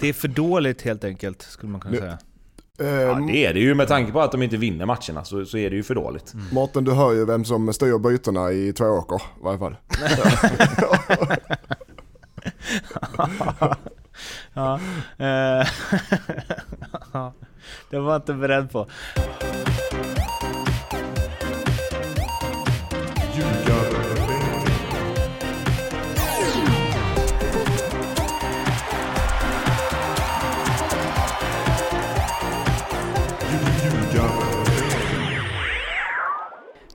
Det är för dåligt helt enkelt, skulle man kunna säga. Eh, Ja, det är det ju med tanke på att de inte vinner matcherna så, så är det ju för dåligt. Mårten, du hör ju vem som styr bytena i två åker i varje fall. ja. eh, ja, det var jag inte beredd på.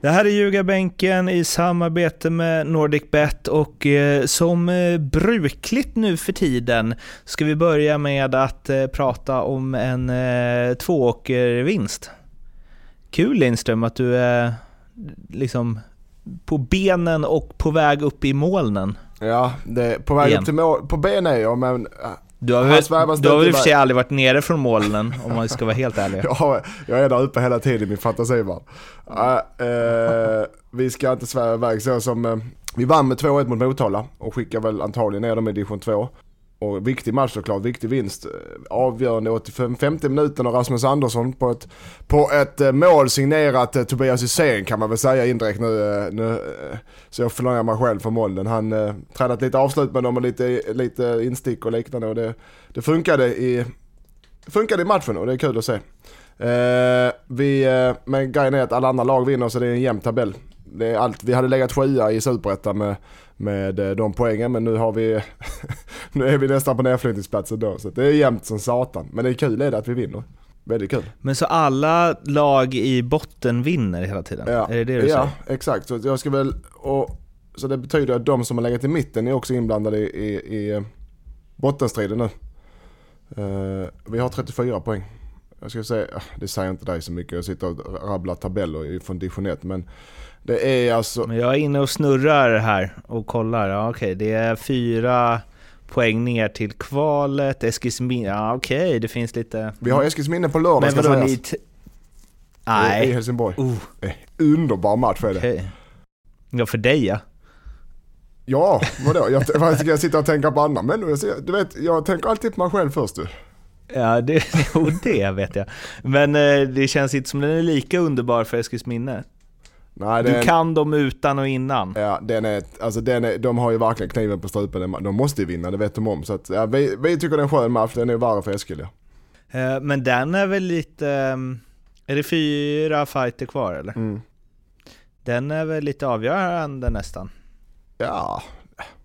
Det här är Ljugarbänken i samarbete med NordicBet och eh, som eh, brukligt nu för tiden ska vi börja med att eh, prata om en tvååkervinst. Kul Lindström att du är liksom på benen och på väg upp i molnen. Ja, det, på väg Igen. upp till mål, på ben är jag men Du har väl, du har väl i och för sig aldrig varit nere från molnen om man ska vara helt ärlig. jag, jag är där uppe hela tiden i min fantasivärld. Äh, eh, vi ska inte sväva iväg så som, eh, vi vann med 2-1 mot Motala och skickar väl antagligen ner dem i division 2. Och viktig match såklart, viktig vinst. Eh, avgörande 85, 50 minuten av Rasmus Andersson på ett, på ett eh, mål signerat eh, Tobias Hysén kan man väl säga indirekt nu. nu så jag förlångar mig själv för målen. Han eh, tränat lite avslut med dem och lite, lite instick och liknande och det, det funkade i, funkade i matchen och det är kul att se. Eh, vi, eh, men grejen är att alla andra lag vinner så det är en jämn tabell. Det är allt. Vi hade legat sjua i Superettan med, med eh, de poängen men nu har vi nu är vi nästan på nedflyttningsplatsen då så det är jämnt som satan. Men det är kul är det att vi vinner. Väldigt kul. Men så alla lag i botten vinner hela tiden? Ja, Är det det du ja säger? exakt. Så jag ska väl, och, så det betyder att de som har legat i mitten är också inblandade i, i, i eh, bottenstriden nu. Eh, vi har 34 poäng. Jag ska säga, ah, det säger inte dig så mycket, jag sitter och rabblar tabeller från division 1 men det är alltså, Men jag är inne och snurrar här och kollar. Ja, okej, det är fyra poäng ner till kvalet. Eskilsminne, ja okej, det finns lite... vi har Eskilsminne på lördag Men ska vadå, ni... t- I, Nej, Helsingborg. Eh, Underbar match är det. okej. Ja, för dig ja. Ja, vadå? Jag, ska jag sitta och tänka på andra människor? Du vet, jag tänker alltid på mig själv först du. Ja, det, jo, det vet jag. Men eh, det känns inte som den är lika underbar för Eskilsminne. Nej, är Du kan dem utan och innan. Ja, den är, alltså den är, de har ju verkligen kniven på strupen. De måste ju vinna, det vet de om. Så att, ja, vi, vi tycker det är en skön match, den är värre för Eskil ja. Eh, Men den är väl lite... ehm, Är det fyra fighter kvar eller? Mm. Den är väl lite avgörande nästan. Ja,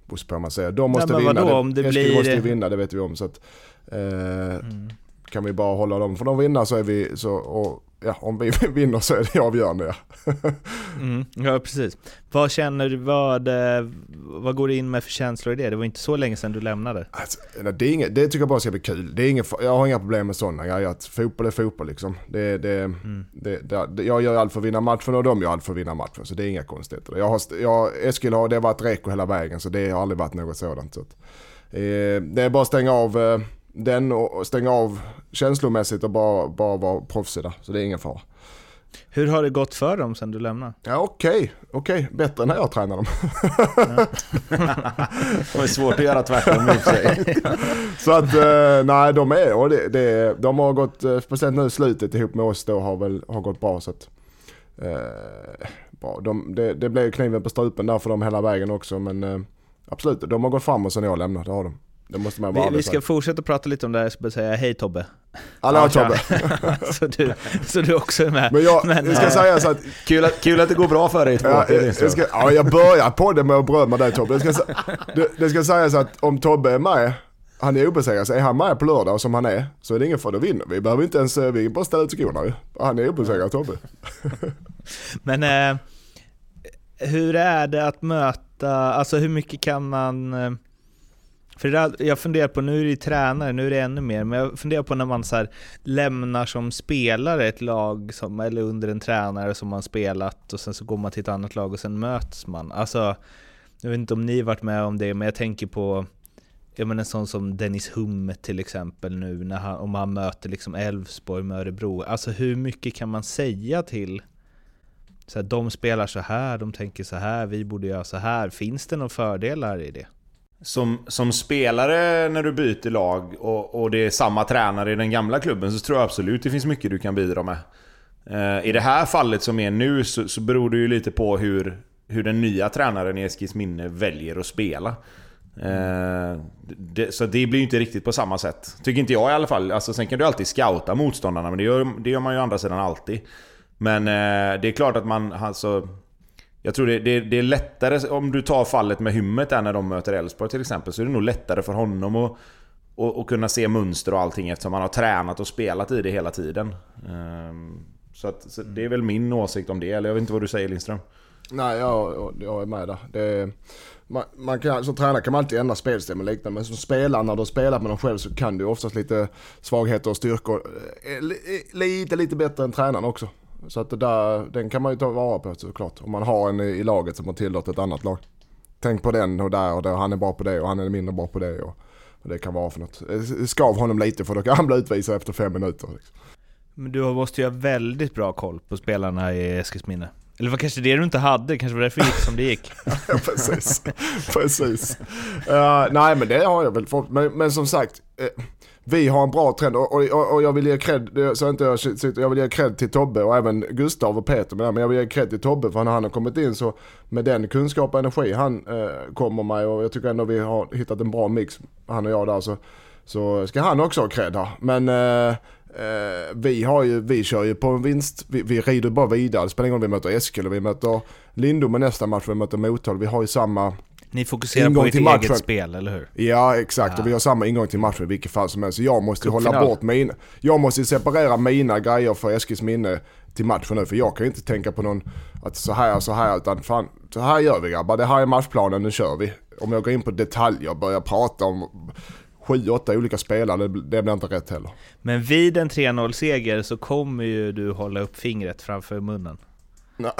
beror på vad man säger. De måste men vinna. vadå, om det Eskil blir- måste ju vinna, det vet vi om. Så att, eh, kan vi bara hålla dem, för de vinna så är vi, så, och, ja, om vi vinner så är det avgörande ja. Mm, ja, precis. Vad känner du, vad, eh, vad går du in med för känslor i det? Det var inte så länge sedan du lämnade. Alltså, det, är inget, det tycker jag bara ska bli kul. Det är inget, jag har inga problem med sådana grejer. Att fotboll är fotboll liksom. Det, det, Mm. det, det, jag gör allt för att vinna matchen och de gör allt för att vinna matchen. Så det är inga konstigheter. Jag har, jag, Eskil har, det har varit reko hela vägen så det har aldrig varit något sådant. Så att, eh, det är bara att stänga av eh, den och stänga av känslomässigt och bara, bara vara proffsig där. Så det är ingen fara. Hur har det gått för dem sedan du lämnade? Ja okej, okej. Bättre än när jag tränar dem. Det var svårt att göra tvärtom i sig. Så att eh, nej de är, och det, det, de har gått, eh, speciellt nu i slutet ihop med oss då har väl har gått bra så att eh, bra. De, det, det blev kniven på strupen där för dem hela vägen också men eh, absolut, de har gått framåt sen jag lämnade, det har de. Det måste man vara Vi, vi ska för. fortsätta prata lite om det här, jag ska bara säga hej Tobbe. Hallå Tobbe! så, du, så du också är med. Men jag, Men, det ska eh, säga så att Kul att, kul att det går bra för dig i två Ja, åker, jag, jag, ska, ja, jag börjar på det med att berömma dig Tobbe. Det ska, det, det ska sägas att om Tobbe är med, han är obesegrad, så är han med på lördag som han är, så är det ingen fara, då vinner vi. behöver inte ens, eh, vi bara ställa ut skorna ju. Han är obesegrad Tobbe. Men eh, hur är det att möta, alltså hur mycket kan man... För det där, jag funderar på, nu är det ju tränare, nu är det ännu mer, men jag funderar på när man så här, lämnar som spelare ett lag, som, eller under en tränare som man spelat och sen så går man till ett annat lag och sen möts man. Alltså, jag vet inte om ni varit med om det, men jag tänker på jag menar en sån som Dennis Humme till exempel nu, när han, om han möter liksom Elfsborg med Örebro. Alltså hur mycket kan man säga till så här, de spelar så här, de tänker så här, vi borde göra så här. Finns det några fördelar i det? Som, som spelare när du byter lag och, och det är samma tränare i den gamla klubben så tror jag absolut det finns mycket du kan bidra med. Eh, I det här fallet som är nu så, så beror det ju lite på hur, hur den nya tränaren i Eskilsminne väljer att spela. Eh, det, så det blir ju inte riktigt på samma sätt. Tycker inte jag i alla fall. Alltså, sen kan du alltid scouta motståndarna, men det gör, det gör man ju å andra sidan alltid. Men eh, det är klart att man... Alltså, jag tror det, det, det, är lättare, om du tar fallet med Hymmet där när de möter Elfsborg till exempel, så är det nog lättare för honom att och, och kunna se mönster och allting eftersom han har tränat och spelat i det hela tiden. Ehm, så, att, så det är väl min åsikt om det, eller jag vet inte vad du säger Lindström? Nej, jag, jag är med där. Det, man, man kan, som tränare kan man alltid ändra spelsystem och liknande. Men som spelare, när du har spelat med dem själv så kan du oftast lite svagheter och styrkor. Eh, eh, lite, lite bättre än tränaren också. Så att det där, den kan man ju ta vara på såklart. Om man har en i laget som har tillåtit ett annat lag. Tänk på den och där och där, han är bra på det och han är mindre bra på det. Och, och det kan vara för något. Skav honom lite för då kan han bli utvisad efter fem minuter. Liksom. Men du måste ju ha väldigt bra koll på spelarna i Eskilsminne. Eller var kanske det du inte hade, kanske var därför det gick som det gick. ja precis, precis. Uh, nej men det har jag väl fått, men, men som sagt. Uh, vi har en bra trend och, och, och jag vill ge cred, så inte jag, jag vill ge cred till Tobbe och även Gustav och Peter men jag vill ge cred till Tobbe för när han har kommit in så med den kunskap och energi han eh, kommer med och jag tycker ändå vi har hittat en bra mix, han och jag där så, så ska han också ha cred här. Men eh, Eh, vi, har ju, vi kör ju på en vinst, vi, vi rider bara vidare. Det spelar ingen roll om vi möter Eskil och vi möter Lindom i nästa match, vi möter Motala. Vi har ju samma ni fokuserar på ert eget spel, eller hur? Ja, exakt. Ja. Och vi har samma ingång till matchen i vilket fall som helst. Så jag måste Kuppfinal. hålla bort mina... Jag måste separera mina grejer för Eskils minne till matchen nu. För jag kan ju inte tänka på någon att så här, så här, utan fan, så här gör vi grabbar. Det här är matchplanen, nu kör vi. Om jag går in på detaljer och börjar prata om sju, åtta olika spelare, det blir inte rätt heller. Men vid en 3-0-seger så kommer ju du hålla upp fingret framför munnen.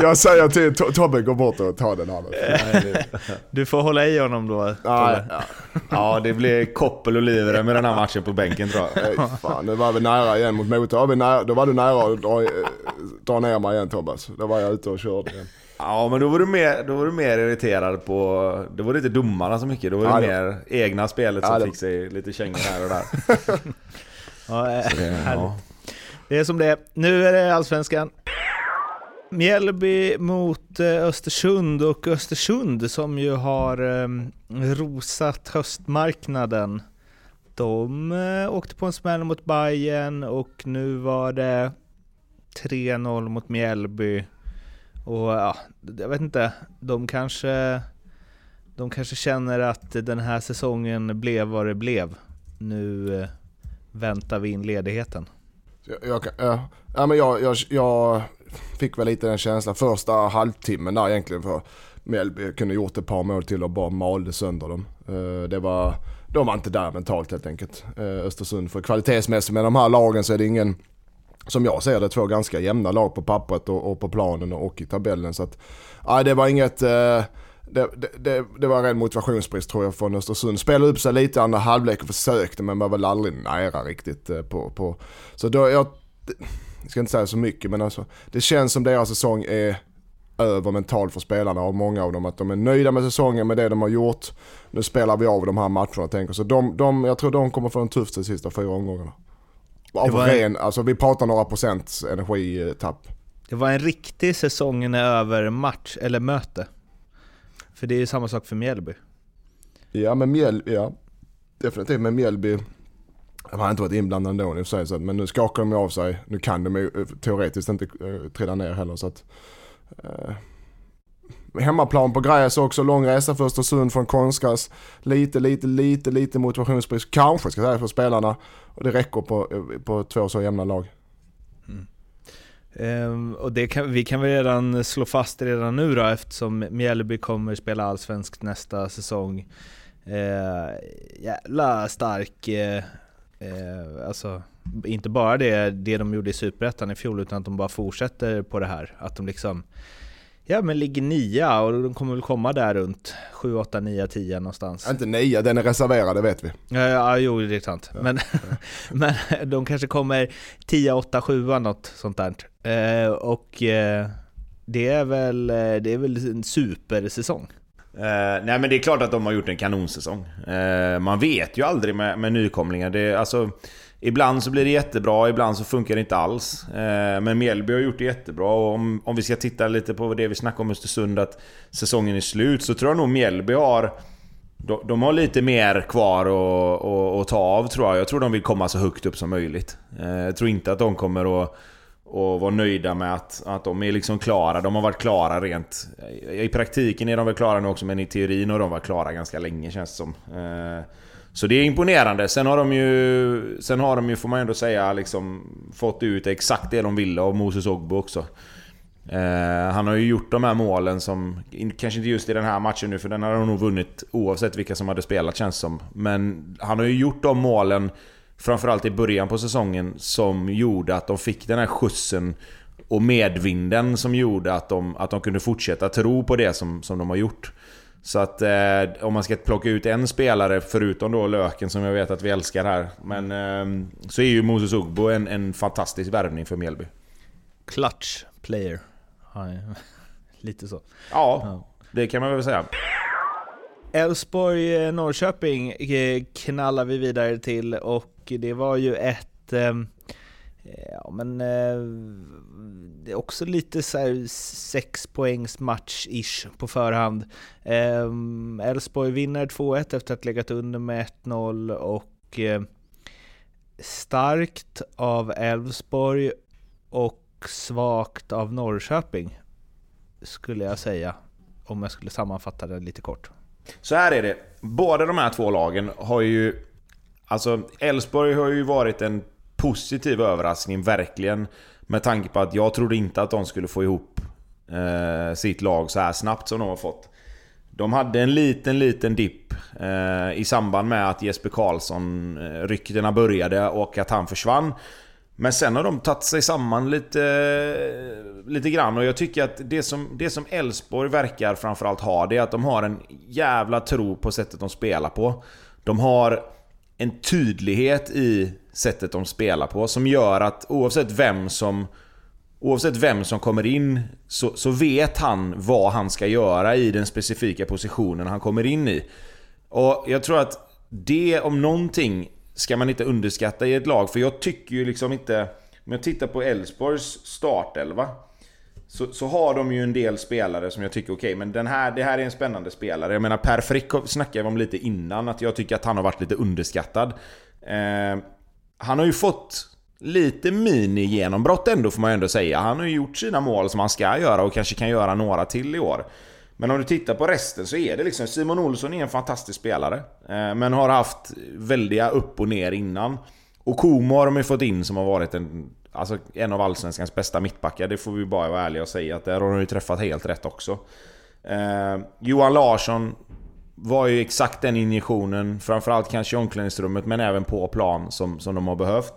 jag säger till Tobbe, gå bort och ta den här Du får hålla i honom då, ja, ja. ja, det blir koppel och livrem med den här matchen på bänken tror jag. Nej, fan, nu var vi nära igen mot Mota. Då var du nära att dra, dra ner mig igen Tobbas. Då var jag ute och körde igen. Ja men då var du mer, då var du mer irriterad på... Då var det inte domarna så mycket, då var det ja, mer egna spelet som ja, fick sig lite kängor här och där. ja, äh, det, ja det är som det är. Nu är det Allsvenskan. Mjällby mot eh, Östersund och Östersund som ju har ehm, rosat höstmarknaden. De eh, åkte på en smäll mot Bayern och nu var det 3-0 mot Mjällby. Och ja, jag vet inte, de kanske, de kanske känner att den här säsongen blev vad det blev. Nu eh, väntar vi in ledigheten. Jag, jag, ja, men jag, jag, jag fick väl lite den känslan första halvtimmen där egentligen för Mjällby kunde gjort ett par mål till och bara malde sönder dem. Eh, det var, de var inte där mentalt helt enkelt. Eh, Östersund, för kvalitetsmässigt med de här lagen så är det ingen som jag ser det, två ganska jämna lag på pappret och, och på planen och i tabellen. Så att, nej, det var inget... Eh, det, det, det, var en motivationsbrist tror jag från Östersund. Spelade upp sig lite andra halvlek och försökte men var väl aldrig nära riktigt eh, på... på. Så då, jag, jag ska inte säga så mycket men alltså, det känns som deras säsong är över mentalt för spelarna och många av dem att de är nöjda med säsongen med det de har gjort. Nu spelar vi av de här matcherna tänker så de, de, jag tror de kommer få en tuff de sista fyra omgångarna. Av var... ren, alltså vi pratar några procents energitapp. Det var en riktig säsongen över match, eller möte. För det är ju samma sak för Mjällby. Ja men Mjällby, ja. Definitivt med Mjällby. De har inte varit inblandade ändå i och för sig, men nu skakar de av sig. Nu kan de ju eh, teoretiskt inte uh, trilla ner heller så att... Uh, hemmaplan på gräs också, lång resa för Östersund från konstgräs. Lite, lite, lite, lite motivationsbrist kanske ska jag säga för spelarna. Och det räcker på, på två så jämna lag. Um, och det kan, vi kan väl redan slå fast redan nu då eftersom Mjällby kommer spela allsvenskt nästa säsong. Uh, jävla stark, uh, uh, alltså inte bara det, det de gjorde i Superettan i fjol utan att de bara fortsätter på det här. Att de liksom Ja men ligger nia och de kommer väl komma där runt 7, 8, 9, 10 någonstans. Inte 9, den är reserverad, det vet vi. Ja, ja jo det är sant. Ja, men, ja. men de kanske kommer 10, 8, 7 något sånt där. Eh, och eh, det är väl, eh, det är väl en supersäsong. nej men det är klart att de har gjort en kanonsäsong. Uh, man vet ju aldrig med, med nykomlingar. Det, alltså, ibland så blir det jättebra, ibland så funkar det inte alls. Eh, men Mjällby har gjort det jättebra och om, om vi ska titta lite på det vi snackade om Östersund, att säsongen är slut, så tror jag nog Mjällby har de, de har lite mer kvar att, att, ta av tror jag. Jag tror de vill komma så högt upp som möjligt. Eh, jag tror inte att de kommer att och vara nöjda med att, att de är liksom klara. De har varit klara rent... I praktiken är de väl klara nu också, men i teorin har de varit klara ganska länge känns det som. Eh, så det är imponerande. Sen har de ju, sen har de ju får man ändå säga, liksom, fått ut exakt det de ville av Moses Ogbo också. Eh, han har ju gjort de här målen som, kanske inte just i den här matchen nu för den har de nog vunnit oavsett vilka som hade spelat känns som. Men han har ju gjort de målen framförallt i början på säsongen som gjorde att de fick den här skjutsen och medvinden som gjorde att de, att de kunde fortsätta tro på det som, som de har gjort. Så att eh, om man ska plocka ut en spelare, förutom då Löken som jag vet att vi älskar här, men eh, så är ju Moses Ugbo en, en fantastisk värvning för Mjällby. Clutch player. Lite så. Ja, ja, det kan man väl säga. Elfsborg-Norrköping eh, knallar vi vidare till och det var ju ett ehm, eh, Ja men eh, det är också lite så här sex poängs match-ish på förhand. Ehm, Elfsborg vinner 2-1 efter att ha legat under med 1-0 och eh, starkt av Elfsborg och svagt av Norrköping skulle jag säga. Om jag skulle sammanfatta det lite kort. Så här är det. Båda de här två lagen har ju... Alltså, Elfsborg har ju varit en positiv överraskning, verkligen. Med tanke på att jag trodde inte att de skulle få ihop eh, sitt lag så här snabbt som de har fått. De hade en liten, liten dipp eh, i samband med att Jesper Karlsson, eh, ryktena började och att han försvann. Men sen har de tagit sig samman lite, lite grann och jag tycker att det som det som Elfsborg verkar framförallt ha, det är att de har en jävla tro på sättet de spelar på. De har en tydlighet i sättet de spelar på som gör att oavsett vem som Oavsett vem som kommer in så, så vet han vad han ska göra i den specifika positionen han kommer in i. Och jag tror att det om någonting ska man inte underskatta i ett lag. För jag tycker ju liksom inte... Om jag tittar på Elfsborgs startelva. Så, så har de ju en del spelare som jag tycker, okej, okay, men den här, det här är en spännande spelare. Jag menar Per Frick snackade vi om lite innan, att jag tycker att han har varit lite underskattad. Eh, han har ju fått lite mini-genombrott ändå får man ju ändå säga. Han har ju gjort sina mål som han ska göra och kanske kan göra några till i år. Men om du tittar på resten så är det liksom Simon Olsson är en fantastisk spelare. Eh, men har haft väldiga upp och ner innan. Och Komo har de ju fått in som har varit en, alltså en av Allsvenskans bästa mittbackar. Det får vi bara vara ärliga och säga att där har de ju träffat helt rätt också. Eh, Johan Larsson var ju exakt den injektionen, framförallt kanske i omklädningsrummet men även på plan som, som de har behövt.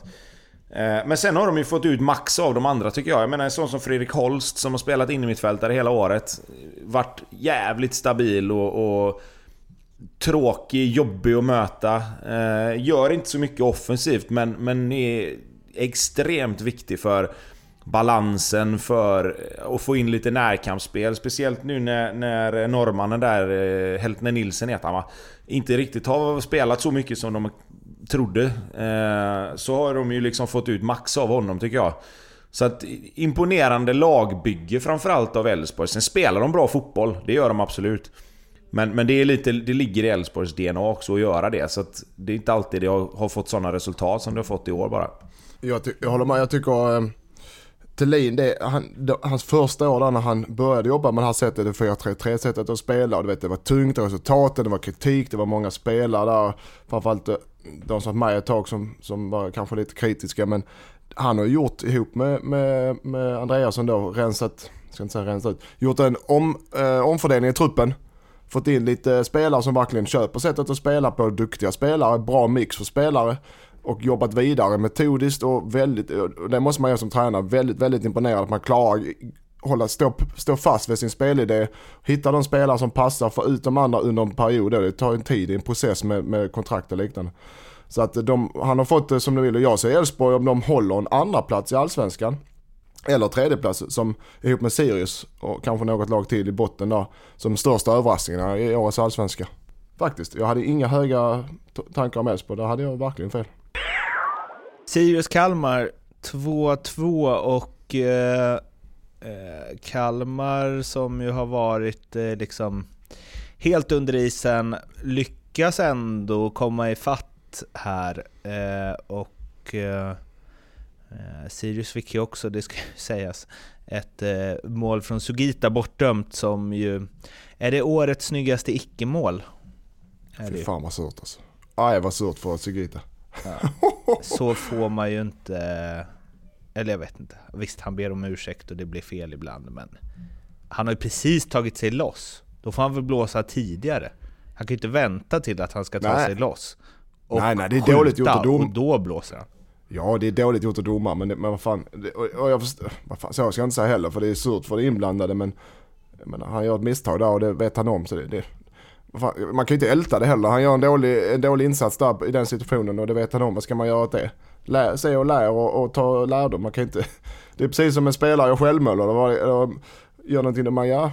Eh, men sen har de ju fått ut max av de andra tycker jag. Jag menar en sån som Fredrik Holst som har spelat innermittfältare hela året. Vart jävligt stabil och, och tråkig, jobbig att möta. Eh, gör inte så mycket offensivt men, men är extremt viktig för balansen för att få in lite närkampsspel. Speciellt nu när, när norrmannen där, eh, Heltner Nilsen heter han va? Inte riktigt har spelat så mycket som de trodde. Eh, så har de ju liksom fått ut max av honom tycker jag. Så att imponerande lagbygge framförallt av Elfsborg. Sen spelar de bra fotboll, det gör de absolut. Men, men det, är lite, det ligger i Elfsborgs DNA också att göra det. Så att det är inte alltid det har, har fått sådana resultat som det har fått i år bara. Jag, jag håller med, jag tycker... Eh Thelin, det, han, hans första år där när han började jobba med det här sättet, det 4-3-3 sättet att spela. Och du vet, det var tungt, resultaten, det var kritik, det var många spelare där. Framförallt eh, de som var med ett tag som, som var kanske lite kritiska. Men han har gjort ihop med, med, med Andreasson då, rensat, ska inte säga rensat ut, gjort en om, eh, omfördelning i truppen. Fått in lite spelare som verkligen köper sättet att spela på, duktiga spelare, bra mix för spelare och jobbat vidare metodiskt och väldigt, och det måste man göra som tränare, väldigt, väldigt imponerad att man klarar hålla, stå, stå fast vid sin spelidé, hitta de spelare som passar, få ut de andra under en period. Det tar en tid, i en process med, med kontrakt och liknande. Så att de, han har fått det som du vill och jag ser Elfsborg om de håller en andra plats i allsvenskan Eller tredjeplats som ihop med Sirius och kanske något lag till i botten där. Som största överraskningarna i årets allsvenska. Faktiskt, jag hade inga höga tankar om Elfsborg, där hade jag verkligen fel. Sirius-Kalmar 2-2 och eh, eh, Kalmar som ju har varit eh, liksom helt under isen lyckas ändå komma i fatt här eh, och eh, eh, Sirius fick ju också, det ska sägas, ett mål från Sugita bortdömt som ju är det årets snyggaste icke-mål. Fy fan vad surt alltså. Aj vad surt för Sugita. Ja. Så får man ju inte... Eller jag vet inte. Visst, han ber om ursäkt och det blir fel ibland, men han har ju precis tagit sig loss. Då får han väl blåsa tidigare. Han kan ju inte vänta till att han ska ta nej. sig loss. Och nej, nej, det är dåligt gjort att dom. och då blåser han. Ja, det är dåligt gjort att domar, men, men vad fan. Och, och jag förstår, vad fan, så ska jag inte säga heller, för det är surt för de inblandade, men menar, han gör ett misstag där och det vet han om. Så det, det, man kan ju inte älta det heller. Han gör en dålig, en dålig insats där i den situationen och det vet han om. Vad ska man göra åt det? Lär, se och lär och, och ta lärdom. Man kan inte... Det är precis som en spelare gör självmål gör någonting där man, ja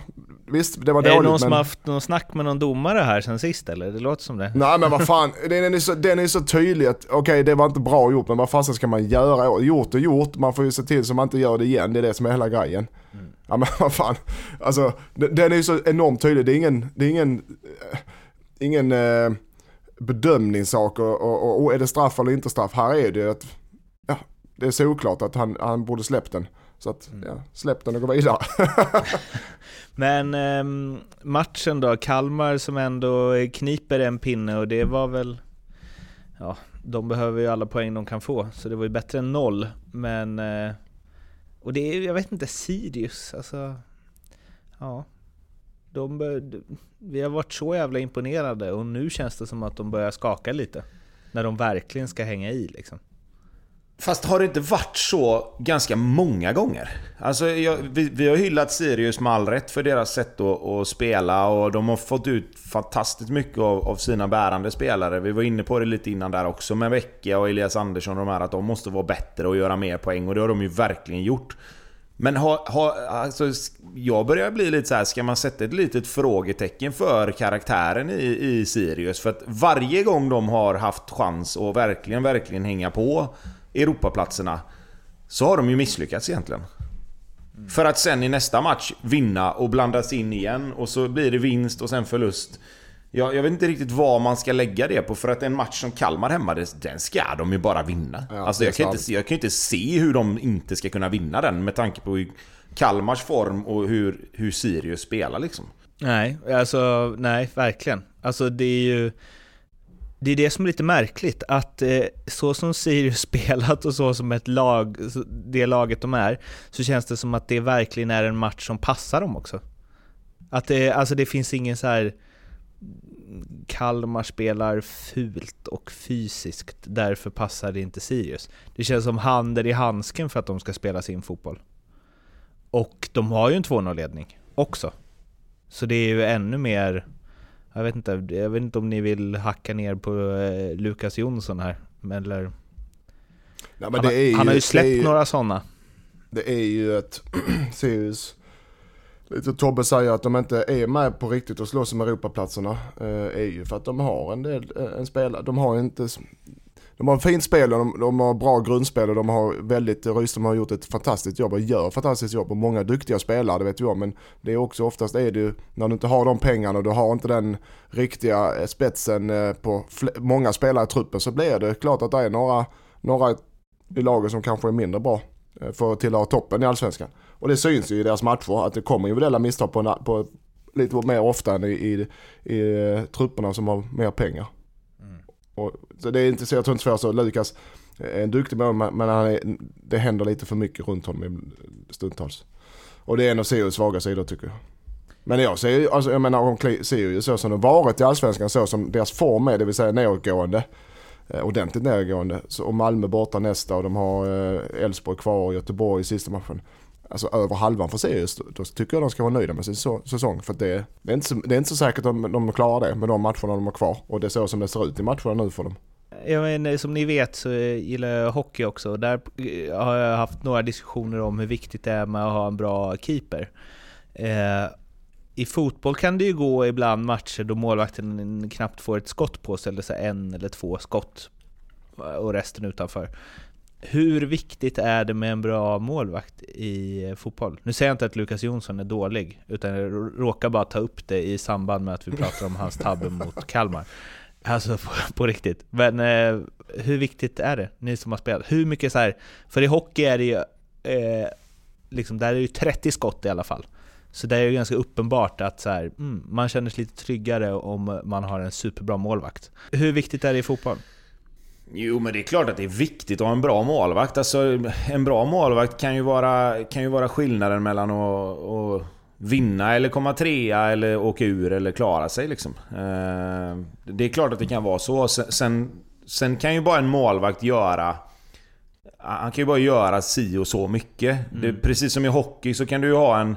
visst det var dåligt men... Är det någon men... som haft någon snack med någon domare här sen sist eller? Det låter som det. Nej men vad fan, den är så, den är så tydlig att okej okay, det var inte bra gjort men vad fasen ska man göra? Gjort och gjort, man får ju se till så man inte gör det igen. Det är det som är hela grejen. Mm. Ja men vad fan, alltså den är ju så enormt tydlig. Det är ingen, det är ingen ingen eh, bedömningssak och, och, och, är det straff eller inte straff. Här är det att, ja, det är såklart att han, han borde släppt den. Så att, mm. ja, släpp den och gå vidare. Men eh, matchen då, Kalmar som ändå kniper en pinne och det var väl, ja, de behöver ju alla poäng de kan få, så det var ju bättre än noll. Men, eh, och det är, jag vet inte, Sirius, alltså, ja, de bör, vi har varit så jävla imponerade och nu känns det som att de börjar skaka lite. När de verkligen ska hänga i liksom. Fast har det inte varit så ganska många gånger? Alltså, jag, vi, vi, har hyllat Sirius med all rätt för deras sätt att, att, spela och de har fått ut fantastiskt mycket av, av, sina bärande spelare. Vi var inne på det lite innan där också med Vecchia och Elias Andersson och de här att de måste vara bättre och göra mer poäng och det har de ju verkligen gjort. Men ha, ha, alltså, jag börjar bli lite så här, ska man sätta ett litet frågetecken för karaktären i, i Sirius? För att varje gång de har haft chans att verkligen, verkligen hänga på Europaplatserna så har de ju misslyckats egentligen. Mm. För att sen i nästa match vinna och blandas in igen och så blir det vinst och sen förlust. Jag, jag vet inte riktigt vad man ska lägga det på för att en match som Kalmar hemma, den ska de ju bara vinna. Ja, alltså jag kan, inte, jag kan inte se hur de inte ska kunna vinna den med tanke på Kalmars form och hur, hur Sirius spelar liksom. Nej, alltså nej, verkligen. Alltså det är ju... Det är det som är lite märkligt, att eh, så som Sirius spelat och så som ett lag, det laget de är, så känns det som att det verkligen är en match som passar dem också. Att det, alltså det finns ingen så här Kalmar spelar fult och fysiskt, därför passar det inte Sirius. Det känns som handen i handsken för att de ska spela sin fotboll. Och de har ju en 2-0-ledning också. Så det är ju ännu mer... Jag vet inte, jag vet inte om ni vill hacka ner på eh, Lukas Jonsson här, eller... Ja, han, ju, han, har ju släppt ju, några sådana. Det är ju ett Sirius lite Tobbe säger att de inte är med på riktigt och slåss om Europaplatserna eh, är ju för att de har en del, eh, en spelare, de har inte, de har fint spel och de, de har bra grundspel och de har väldigt, Rydström har gjort ett fantastiskt jobb och gör ett fantastiskt jobb och många duktiga spelare, det vet vi om, men det är också oftast är det ju, när du inte har de pengarna och du har inte den riktiga eh, spetsen eh, på många spelare i truppen så blir det klart att det är några, några i laget som kanske är mindre bra eh, för att tillhöra toppen i allsvenskan. Och det syns ju i deras matcher att det kommer individuella misstag på, på lite mer ofta än i, i, i trupperna som har mer pengar. Och, så det är inte så, jag tror inte så Lukas är en duktig målman men han är, det händer lite för mycket runt honom stundtals. Och det är en av Sirius svaga sidor tycker jag. Men jag ser ju, alltså, jag menar om Sirius så som de varit i Allsvenskan så som deras form är, det vill säga nedåtgående. Eh, ordentligt nedåtgående. Så, och Malmö borta nästa och de har eh, Elfsborg kvar och Göteborg i sista matchen alltså över halvan för Sirius, då tycker jag de ska vara nöjda med sin säsong. För det, det, är inte så, det är inte så säkert om de, de klarar det med de matcherna de har kvar. Och det är så som det ser ut i matcherna nu för dem. Ja, men eh, som ni vet så eh, gillar jag hockey också. Där eh, har jag haft några diskussioner om hur viktigt det är med att ha en bra keeper. Eh, I fotboll kan det ju gå ibland matcher då målvakten knappt får ett skott på sig, eller så en eller två skott och resten utanför. Hur viktigt är det med en bra målvakt i fotboll? Nu säger jag inte att Lukas Jonsson är dålig, utan jag råkar bara ta upp det i samband med att vi pratar om hans tabbe mot Kalmar. Alltså på, på riktigt. Men eh, hur viktigt är det, ni som har spelat? Hur mycket så här, för i hockey är det ju, eh, liksom, där är det ju 30 skott i alla fall. Så det är ju ganska uppenbart att så här, mm, man känner sig lite tryggare om man har en superbra målvakt. Hur viktigt är det i fotboll? Jo, men det är klart att det är viktigt att ha en bra målvakt. Alltså, en bra målvakt kan ju vara, kan ju vara skillnaden mellan att, att vinna eller komma trea eller åka ur eller klara sig. Liksom. Eh, det är klart att det kan vara så. Sen, sen kan ju bara en målvakt göra... Han kan ju bara göra si och så mycket. Mm. Det, precis som i hockey så kan du ju ha en...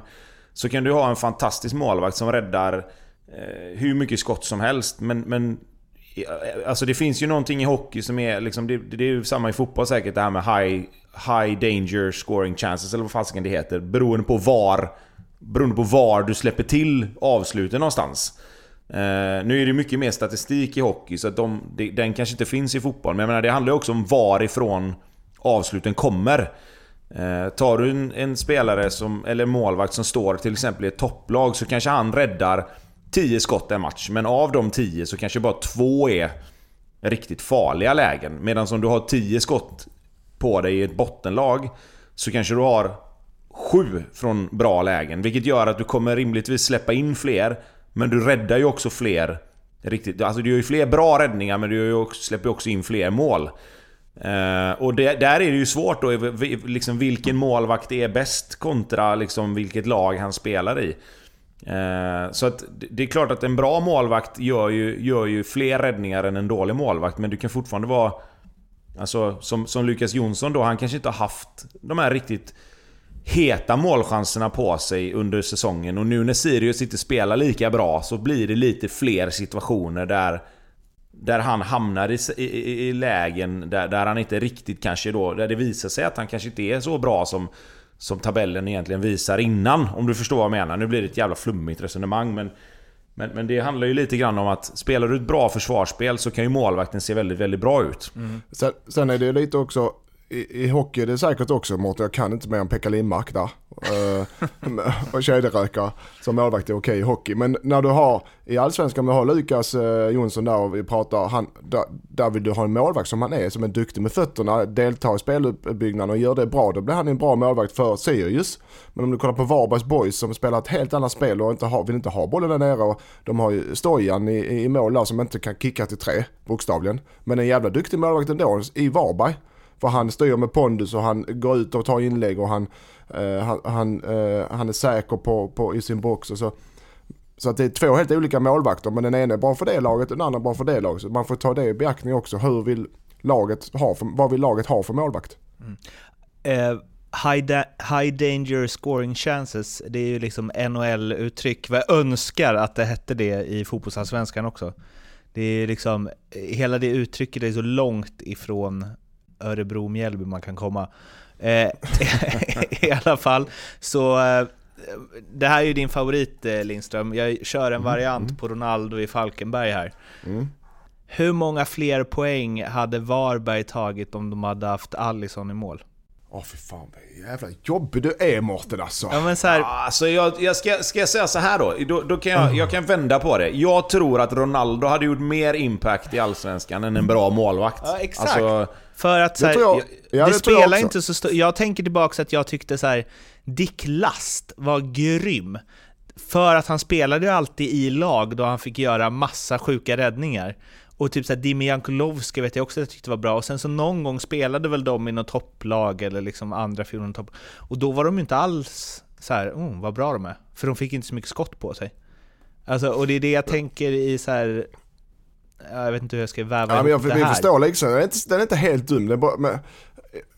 Så kan du ha en fantastisk målvakt som räddar eh, hur mycket skott som helst. Men, men Eh, alltså det finns ju någonting i hockey som är liksom, det, det är ju samma i fotboll säkert, det här med high, high danger scoring chances, eller vad fasiken det heter. Beroende på var Beroende på var du släpper till avsluten någonstans. Uh, nu är det mycket mer statistik i hockey, så att de, de, den kanske inte finns i fotboll. Men jag menar, det handlar ju också om varifrån avsluten kommer. Uh, tar du en, en, spelare som, eller målvakt som står till exempel i ett topplag så kanske han räddar 10 skott en match. Men av de 10 så kanske bara två är riktigt farliga lägen. Medan om du har 10 skott på dig i ett bottenlag så kanske du har sju från bra lägen. Vilket gör att du kommer rimligtvis släppa in fler. Men du räddar ju också fler. Riktigt, alltså du gör ju fler bra räddningar men du också, släpper ju också in fler mål. Uh, och det, där är det ju svårt då, liksom vilken målvakt är bäst kontra liksom vilket lag han spelar i. Eh, så att det är klart att en bra målvakt gör ju, gör ju fler räddningar än en dålig målvakt, men du kan fortfarande vara... Alltså som, som Lukas Jonsson då, han kanske inte har haft de här riktigt heta målchanserna på sig under säsongen. Och nu när Sirius inte spelar lika bra så blir det lite fler situationer där där han hamnar i, i, i lägen där, där han inte riktigt kanske då... Där det visar sig att han kanske inte är så bra som, som tabellen egentligen visar innan. Om du förstår vad jag menar. Nu blir det ett jävla flummigt resonemang men... Men, men det handlar ju lite grann om att spelar du ett bra försvarsspel så kan ju målvakten se väldigt, väldigt bra ut. Mm. Sen, sen är det lite också i, i hockey är det säkert också Mårten, jag kan inte mer än Pekka Lindmark där. Uh, eh, och kedjerökare som målvakt är okej okay i hockey. Men när du har i allsvenskan, om du har Lukas uh, Jonsson där och vi pratar, han, där, där, vill du ha en målvakt som han är, som är duktig med fötterna, deltar i speluppbyggnaden och gör det bra, då blir han en bra målvakt för Sirius. Men om du kollar på Varbergs Boys som spelar ett helt annat spel och inte har, vill inte ha bollen där nere och de har ju Stojan i, i mål där som inte kan kicka till tre, bokstavligen. Men en jävla duktig målvakt ändå i Varberg. För han styr med pondus och han går ut och tar inlägg och han, eh, han, han, eh, han är säker på, på, i sin box. Och så. så att det är två helt olika målvakter men den ena är bra för det laget och den andra är bra för det laget. Så man får ta det i beaktning också. Hur vill laget ha för, vad vill laget ha för målvakt? Mm. Uh, high, da high danger scoring chances, det är ju liksom NHL-uttryck. Jag önskar att det hette det i fotbollsallsvenskan också. Det är liksom, hela det uttrycket är så långt ifrån Örebro-Mjällby man kan komma. Eh, I alla fall, så eh, det här är ju din favorit eh, Lindström. Jag kör en mm, variant mm. på Ronaldo i Falkenberg här. Mm. Hur många fler poäng hade Varberg tagit om de hade haft Allison i mål? Åh oh, fy fan vad jävla jobbig du är Mårten alltså. Ja, men så här... alltså jag, jag ska, ska jag säga så här då? Då, då kan jag, jag kan vända på det. Jag tror att Ronaldo hade gjort mer impact i Allsvenskan än en bra målvakt. Ja, exakt. Alltså, för att så här, jag, ja, det, det spelar inte så stort... Jag tänker tillbaka att jag tyckte så här, Dick Last var grym. För att han spelade ju alltid i lag då han fick göra massa sjuka räddningar. Och typ såhär Dimi Jankulovski vet jag också att jag tyckte var bra, och sen så någon gång spelade väl de i något topplag eller liksom andra fjolån topp. Och då var de ju inte alls så här, oh, vad bra de är. För de fick inte så mycket skott på sig. Alltså, och det är det jag tänker i så här jag vet inte hur jag ska väva ja, men jag, det här. Vi förstår liksom, den är inte, den är inte helt dum. Den bara, men,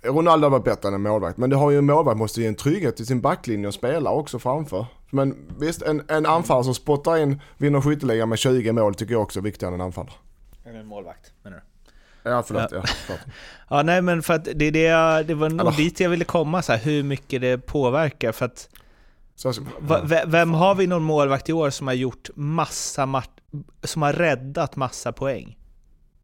Ronaldo var bättre än en målvakt, men det har ju en målvakt måste ge en trygghet till sin backlinje och spela också framför. Men visst, en, en anfallare som spottar in, vinner skytteligan med 20 mål tycker jag också är viktigare än en anfallare. Eller en målvakt menar du? Ja, förlåt. Ja. förlåt. Ja, nej men för att det, är det, jag, det var nog dit jag ville komma, så här, hur mycket det påverkar. För att, Så, va, ve- vem har vi någon målvakt i år som har gjort massa mat- som har räddat massa poäng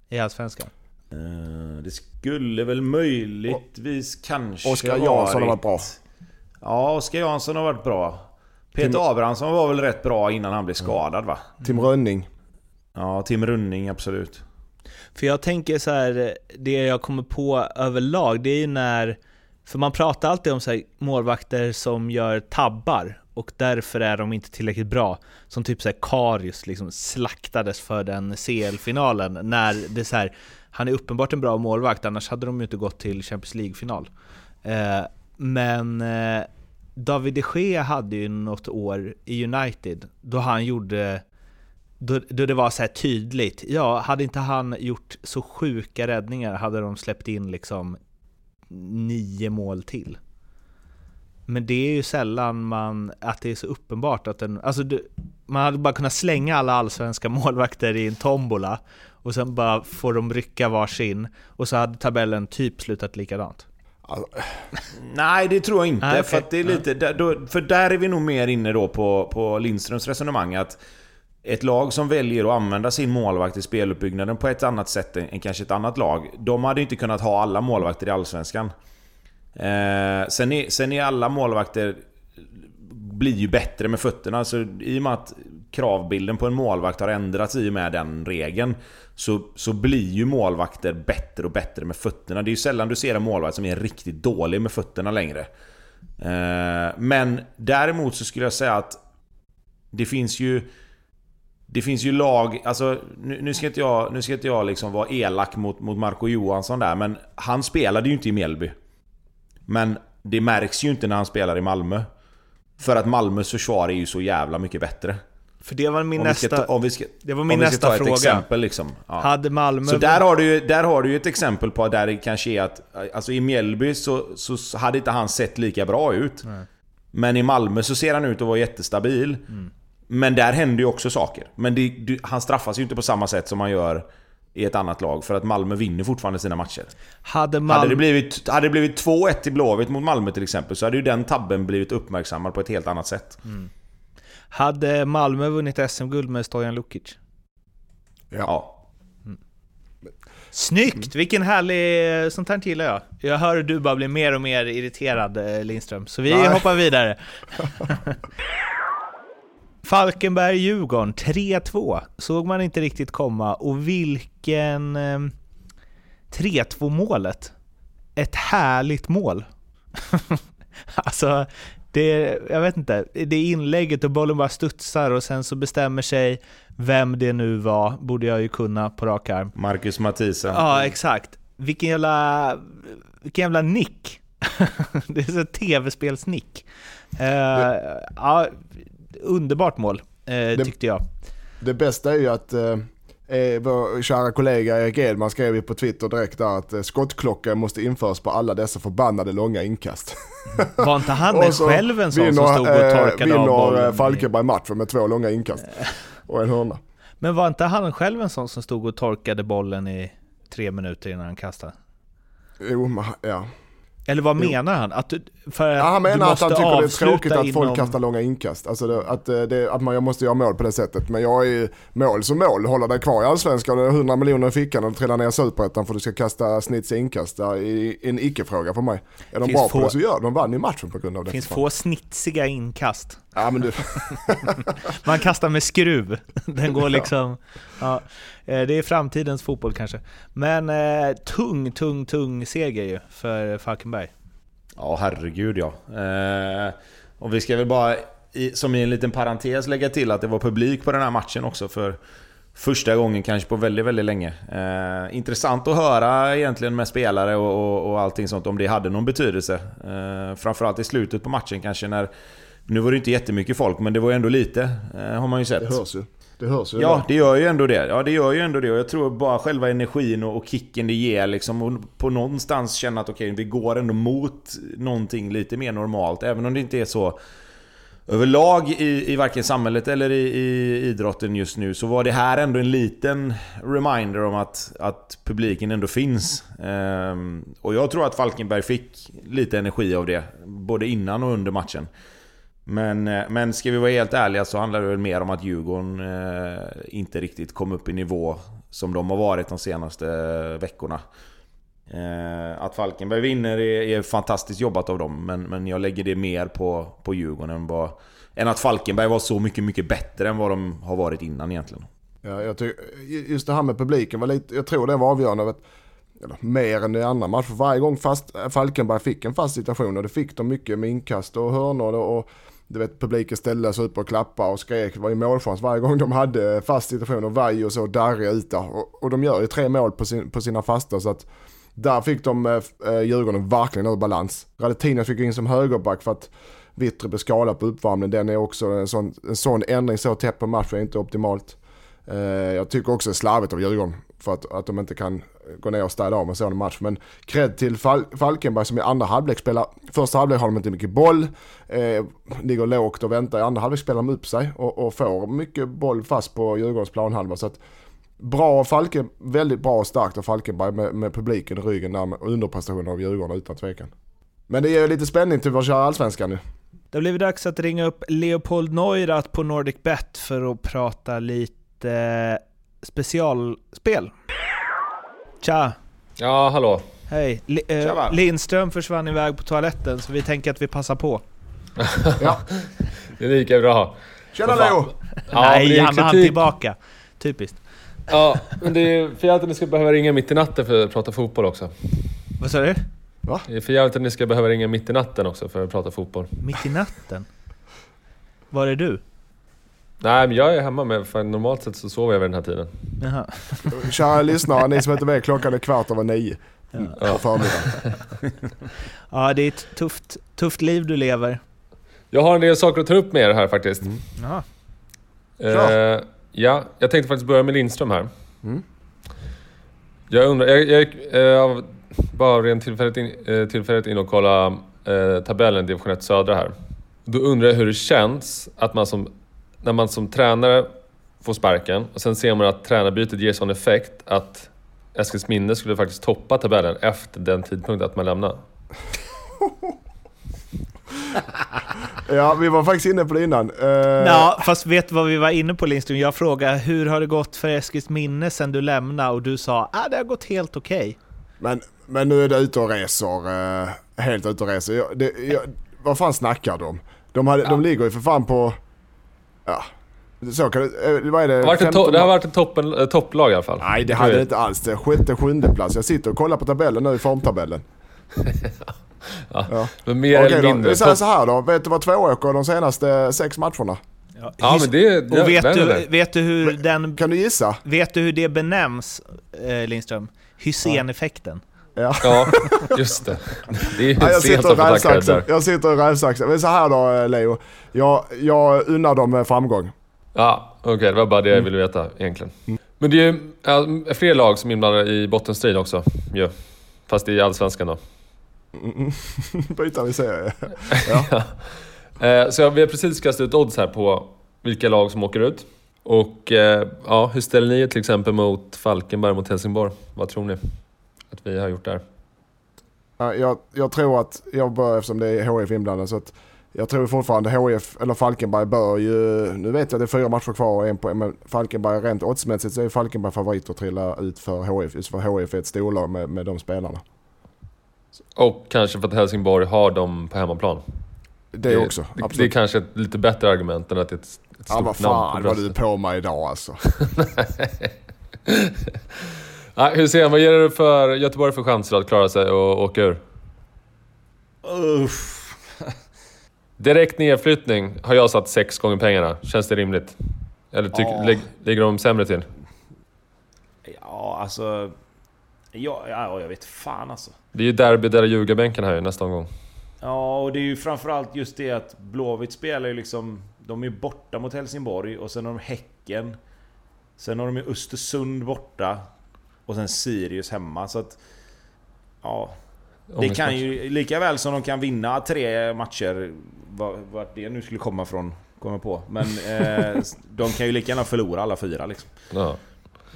i Allsvenskan? Eh, Det skulle väl möjligtvis kanske Oskar Jansson har varit bra. Ja, Oskar Jansson har varit bra. Peter Abrahamsson var väl rätt bra innan han blev skadad va? Tim Rönning. Ja, Tim Running absolut. För jag tänker så här, det jag kommer på överlag, det är ju när, för man pratar alltid om så här, målvakter som gör tabbar och därför är de inte tillräckligt bra. Som typ så här Karius liksom slaktades för den CL-finalen när det så här, han är uppenbart en bra målvakt, annars hade de ju inte gått till Champions League-final. Eh, men eh, David de Gea hade ju något år i United då han gjorde då, då det var så här tydligt, ja, hade inte han gjort så sjuka räddningar hade de släppt in liksom nio mål till. Men det är ju sällan man, att det är så uppenbart att den, alltså du, man hade bara kunnat slänga alla allsvenska målvakter i en tombola och sen bara får de rycka varsin och så hade tabellen typ slutat likadant. Alltså, Nej, det tror jag inte. Nej, okej. För, det är lite, då, för där är vi nog mer inne då på, på Lindströms resonemang. Att ett lag som väljer att använda sin målvakt i speluppbyggnaden på ett annat sätt än, kanske ett annat lag. De hade inte kunnat ha alla målvakter i Allsvenskan. Eh, sen, är, sen är alla målvakter blir ju bättre med fötterna. Så I och med att kravbilden på en målvakt har ändrats i och med den regeln så, så blir ju målvakter bättre och bättre med fötterna. Det är ju sällan du ser en målvakt som är riktigt dålig med fötterna längre. Eh, men däremot så skulle jag säga att det finns ju det finns ju lag, alltså nu, nu ska inte jag, nu ska inte jag liksom vara elak mot, mot Marco Johansson där men han spelade ju inte i Mjällby. Men det märks ju inte när han spelar i Malmö. För att Malmös försvar är ju så jävla mycket bättre. För det var min Om nästa, ta, om vi ska, det var min nästa ta ett fråga. exempel liksom. Ja. Hade Malmö... Så där har, du ju, där har du ju ett exempel på där det kanske är att... Alltså i Mjällby så, så hade inte han sett lika bra ut. Men i Malmö så ser han ut att vara jättestabil. Men där händer ju också saker. Men det, du, han straffas ju inte på samma sätt som man gör i ett annat lag. För att Malmö vinner fortfarande sina matcher. hade Hade Malmö... det blivit, hade det blivit 2-1 till Blåvitt mot Malmö till exempel så hade ju den tabben blivit uppmärksammad på ett helt annat sätt. Hade Malmö vunnit SM-guld med Stojan Lukic? ja. Ja. Snyggt! Vilken härlig... Sånt här gillar jag. Jag hör hur du bara blir mer och mer irriterad eh, Lindström, så vi Nej. hoppar vidare. Falkenberg-Djurgården 3-2 såg man inte riktigt komma och vilken... Eh, 3-2 målet. Ett härligt mål. alltså, det, jag vet inte. Det är inlägget och bollen bara studsar och sen så bestämmer sig vem det nu var, borde jag ju kunna på rak arm. Marcus Mathisen. Ja, exakt. Vilken jävla, vilken jävla nick. det är så tv-spelsnick. Uh, ja, underbart mål, eh, tyckte jag. Det bästa är ju att eh, eh, vår kära kollega Erik Edman skrev ju på Twitter direkt där att eh, skottklocka måste införas på alla dessa förbannade långa inkast. Var inte han så själv en sån som vinner, stod och eh, torkade av Vinner bollen? eh, Falkenberg matchen med två långa inkast och en hörna. Men var inte han själv en sån som stod och torkade bollen i tre minuter innan han kastade? Jo, ja. Eller vad menar han? Att för Ja, han menar att han tycker det är tråkigt att folk inom- kastar långa inkast. Alltså det, att, eh, det, att man, jag måste göra mål på det sättet. Men jag är mål som mål. Hålla dig kvar i allsvenskan och 100 miljoner i fickan och trilla ner i superettan för att du ska kasta snitsiga inkast. Det är en icke-fråga för mig. Är de Finns bra på få- det så gör de. De vann ju matchen på grund av det. Finns få snitsiga inkast. Ja men du, Man kastar med skruv. Den går liksom... Ja, det är framtidens fotboll kanske. Men eh, tung, tung, tung seger ju för Falkenberg. Ja, herregud ja. Eh, och vi ska väl bara, som i en liten parentes, lägga till att det var publik på den här matchen också för första gången kanske på väldigt, väldigt länge. Eh, intressant att höra egentligen med spelare och, och, och allting sånt, om det hade någon betydelse. Eh, framförallt i slutet på matchen kanske när... Nu var det inte jättemycket folk, men det var ändå lite, eh, har man ju sett. det hörs ju. Det hörs ju. Ja, det gör ju ändå det. Ja, det gör ju ändå det. Och jag tror bara själva energin och, och kicken det ger liksom. Och på någonstans känna att okej, vi går ändå mot någonting lite mer normalt. Även om det inte är så överlag i, i varken samhället eller i, i idrotten just nu så var det här ändå en liten reminder om att, att publiken ändå finns. Ehm, och jag tror att Falkenberg fick lite energi av det, både innan och under matchen. Men, eh, men ska vi vara helt ärliga så handlar det väl mer om att Djurgården eh, inte riktigt kom upp i nivå som de har varit de senaste eh, veckorna. Eh, att Falkenberg vinner är, är, fantastiskt jobbat av dem, men, men jag lägger det mer på, på Djurgården än, vad, än att Falkenberg var så mycket, mycket bättre än vad de har varit innan egentligen. Ja, jag tycker, just det här med publiken var lite, jag tror det var avgörande. Vet, eller, mer än i andra matcher. Varje gång fast Falkenberg fick en fast situation och det fick de mycket med inkast och hörnor och du vet publiken ställde sig upp och klappade och skrek. Det var ju målchans varje gång de hade fast situation och Vaj och darrig ut ute. Och, och de gör ju tre mål på, sin, på sina fasta så att där fick de eh, eh Djurgården verkligen ur balans. Radetinac fick in som högerback för att Vittre blev skadad på uppvärmningen. Den är också en sån, en sån ändring så tätt på matchen är inte optimalt. Eh, jag tycker också det är slarvigt av Djurgården för att, att de inte kan gå ner och städa av en sån match. Men cred till Fal Falkenberg som i andra halvlek spelar, första halvlek har de inte mycket boll, eh, ligger lågt och väntar. I andra halvlek spelar de upp sig och, och får mycket boll fast på Djurgårdens planhalva. Så att, bra Falken, väldigt bra och starkt av Falkenberg med, med publiken i ryggen där och underprestationer av Djurgården utan tvekan. Men det ger lite spänning till vår kära allsvenskan nu. Det har blivit dags att ringa upp Leopold Neurath på Nordic Bet för att prata lite eh, specialspel. Tja! Ja, hallå. Hej. Li äh, Lindström försvann iväg på toaletten så vi tänker att vi passar på. ja. Det är lika bra. Tjena Leo! Ja, Nej, han är tillbaka. Typiskt. Ja, men det är för jävligt att ni ska behöva ringa mitt i natten för att prata fotboll också. Vad sa du? Va? Det är för jävligt att ni ska behöva ringa mitt i natten också för att prata fotboll. Mitt i natten? Var är du? Nej, men jag är hemma med, för normalt sett så sover jag vid den här tiden. Jaha. Kära lyssnare, ni som inte vet, klockan är kvart över nio. Ja. På förmiddagen. ja, det är ett tufft, tufft liv du lever. Jag har en del saker att ta upp med er här faktiskt. Mm. Jaha. Eh, ja, jag tänkte faktiskt börja med Lindström här. Mm. Jag undrar, jag, jag, jag bara rent tillfälligt in, eh, tillfälligt in och kolla eh, tabellen division 1 södra här. Då undrar jag hur det känns att man som när man som tränare får sparken och sen ser man att tränarbytet ger sån effekt att Eskilsminne skulle faktiskt toppa tabellen efter den tidpunkten att man lämnar. ja, vi var faktiskt inne på det innan. Uh... Ja, fast vet du vad vi var inne på Lindström? Jag frågade hur har det gått för Eskilsminne sen du lämnade och du sa att ah, det har gått helt okej. Okay. Men, men nu är du ute och reser, uh, helt ute och reser. Jag, det, jag, vad fan snackar de om? De, hade, ja. de ligger ju för fan på Ja. Så kan det, eh, vad är det? Det har varit, to- det har varit ett toppen, eh, topplag i alla fall. Nej det hade det inte alls. Det sjätte, sjunde plats. Jag sitter och kollar på tabellen nu, formtabellen. ja, ja. Men mer Okej, eller mindre. Då, så, så här då. Vet du vad Tvååker de senaste sex matcherna? Ja, ja men det... Och vet, du, vet du hur den... Kan du gissa? Vet du hur det benämns, eh, Lindström? Hysén-effekten. Ja. Ja, just det. Det är ju ja, jag, sitter och rävsaxar, jag sitter och rävsaxar. Men så här då eh, Leo. Jag, jag unnar dem framgång. Ja, okej. Okay, det var bara det jag ville veta egentligen. Mm. Men det är ju ja, fler lag som är inblandade i bottenstrid också. Ja. Fast i Allsvenskan då. Mm. Byta vi serie. ja. Eh, så vi har precis kastat ut odds här på vilka lag som åker ut. Och eh, ja, hur ställer ni er till exempel mot Falkenberg mot Helsingborg? Vad tror ni? Att vi har gjort där? Jag, jag tror att, jag bör, eftersom det är HF inblandat, så att jag tror fortfarande HF, eller Falkenberg bör ju, nu vet jag att det är fyra matcher kvar och en på, men Falkenberg rent oddsmässigt så är Falkenberg favorit att trilla ut för HF, just för HF är ett storlag med, med de spelarna. Och kanske för att Helsingborg har dem på hemmaplan. Det, också, det, det, är kanske ett lite bättre argument än att det är ett, ett stort ja, vad fan vad du på mig idag alltså. Hur ser Vad ger du för Göteborg för chanser att klara sig och åka ur? Uff. Direkt nedflyttning har jag satt sex gånger pengarna. Känns det rimligt? Eller tyck, ja. ligger de sämre till? Ja, alltså... Ja, ja, jag vet fan alltså. Det är ju derby där ljugarbänken här nästa omgång. Ja, och det är ju framförallt just det att Blåvitt spelar ju liksom... De är borta mot Helsingborg och sen har de Häcken. Sen har de ju Östersund borta. Och sen Sirius hemma. Så att... Ja. Det kan ju, lika väl som de kan vinna tre matcher, vart det nu skulle komma från, kommer på. Men eh, de kan ju lika gärna förlora alla fyra liksom. Ja.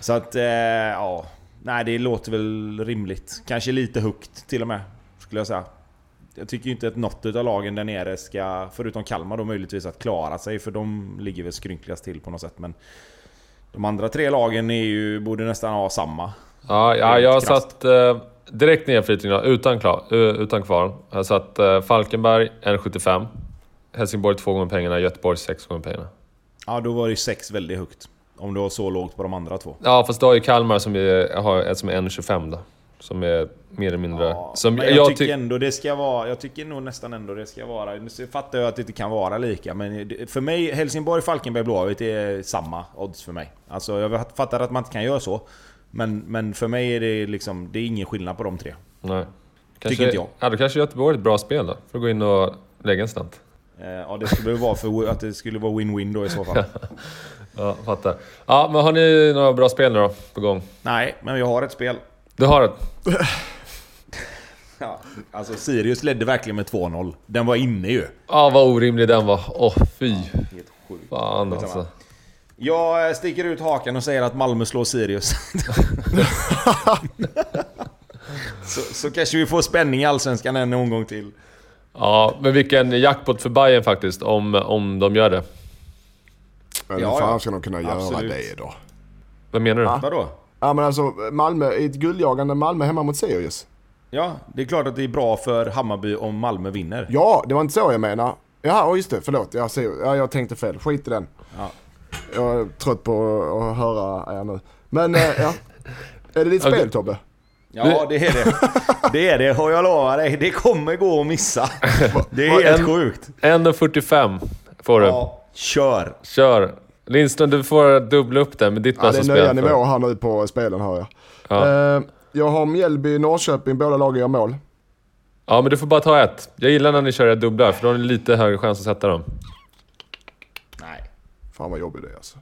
Så att, eh, ja. Nej, det låter väl rimligt. Kanske lite högt till och med, skulle jag säga. Jag tycker ju inte att något av lagen där nere ska, förutom Kalmar då möjligtvis, att klara sig. För de ligger väl skrynkligast till på något sätt. Men de andra tre lagen är ju, borde nästan ha samma. Ja, ja jag har satt eh, direkt nedflyttning utan, klar, utan kvar. Jag har satt eh, Falkenberg 1,75. Helsingborg två gånger pengarna, Göteborg sex gånger pengarna. Ja, då var det sex väldigt högt. Om du var så lågt på de andra två. Ja, fast då har ju Kalmar som är, har som är 1,25 då. Som är mer eller mindre... Ja, som jag, jag tycker ändå det ska vara... Jag tycker nog nästan ändå det ska vara... Nu fattar jag att det inte kan vara lika, men för mig, Helsingborg, Falkenberg, Blåvitt är samma odds för mig. Alltså jag fattar att man inte kan göra så. Men, men för mig är det liksom... Det är ingen skillnad på de tre. Nej. Kanske, tycker inte jag. Ja, då kanske Göteborg är ett bra spel då. För att gå in och lägga en slant. Eh, ja, det skulle vara för att det skulle vara win-win då i så fall. ja, fattar. Ja, men har ni några bra spel nu då, på gång? Nej, men jag har ett spel. Du har ett? ja, alltså Sirius ledde verkligen med 2-0. Den var inne ju. Ja, vad orimlig den var. Åh, oh, fy. Helt sjukt. Fan alltså. Jag eh, sticker ut hakan och säger att Malmö slår Sirius. så, så kanske vi får spänning i Allsvenskan en omgång till. Ja, men vilken jackpot för Bayern faktiskt, om, om de gör det. Men ja, hur fan ska de kunna Absolut. göra det då? Vad menar du? Ja. Vadå? Ja men alltså, Malmö, ett guldjagande Malmö hemma mot Sirius. Ja, det är klart att det är bra för Hammarby om Malmö vinner. Ja, det var inte så jag menar. Ja, just det. Förlåt. Jag, ser, ja, jag tänkte fel. Skit i den. Ja. Jag är trött på att höra er nu. Men, eh, ja. Är det ditt spel Tobbe? Ja, det är det. Det är det, och jag lovar dig. Det kommer gå att missa. Det är helt sjukt. 1.45 får du. Ja, kör. Kör. Lindström, du får dubbla upp det med ditt ja, bästa spel. Det är nya nivåer här nu på spelen hör jag. Ja. Uh, jag har Mjällby, Norrköping, båda lagen gör mål. Ja, men du får bara ta ett. Jag gillar när ni kör dubbla, för då har ni lite högre chans att sätta dem. Nej. Fan vad jobbigt det är alltså.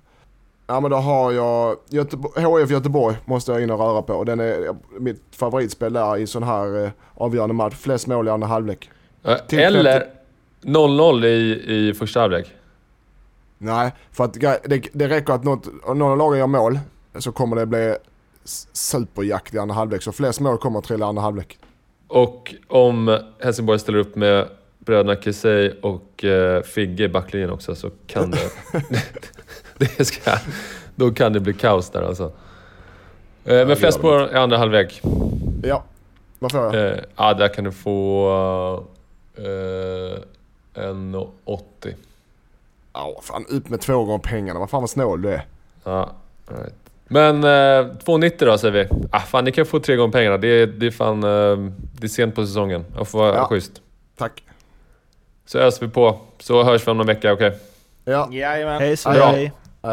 Ja men då har jag Göteborg, HF Göteborg måste jag in och röra på. Den är mitt favoritspel där i sån här eh, avgörande match. Flest mål i andra halvlek. Eller 0-0 i, i första halvlek. Nej, för att det, det räcker att något, någon av lagen gör mål så kommer det bli superjakt i andra halvlek. Så flest mål kommer att trilla i andra halvlek. Och om Helsingborg ställer upp med bröderna Kesey och uh, Figge i backlinjen också så kan det... det ska, då kan det bli kaos där alltså. Uh, men flest mål i andra halvlek. Ja, vad får jag? Uh, ja, där kan du få uh, 1,80. Ja, fan upp med två gånger pengarna. Vad fan vad snål du är. Ja, right. Men eh, 2,90 då säger vi. Ah, fan, ni kan få tre gånger pengarna. Det är, det är fan... Eh, det är sent på säsongen. Jag får vara ja. schysst. Tack. Så öser vi på. Så hörs vi om någon vecka, okej? Okay? Ja. Jajamän. Hej så Bra. hej.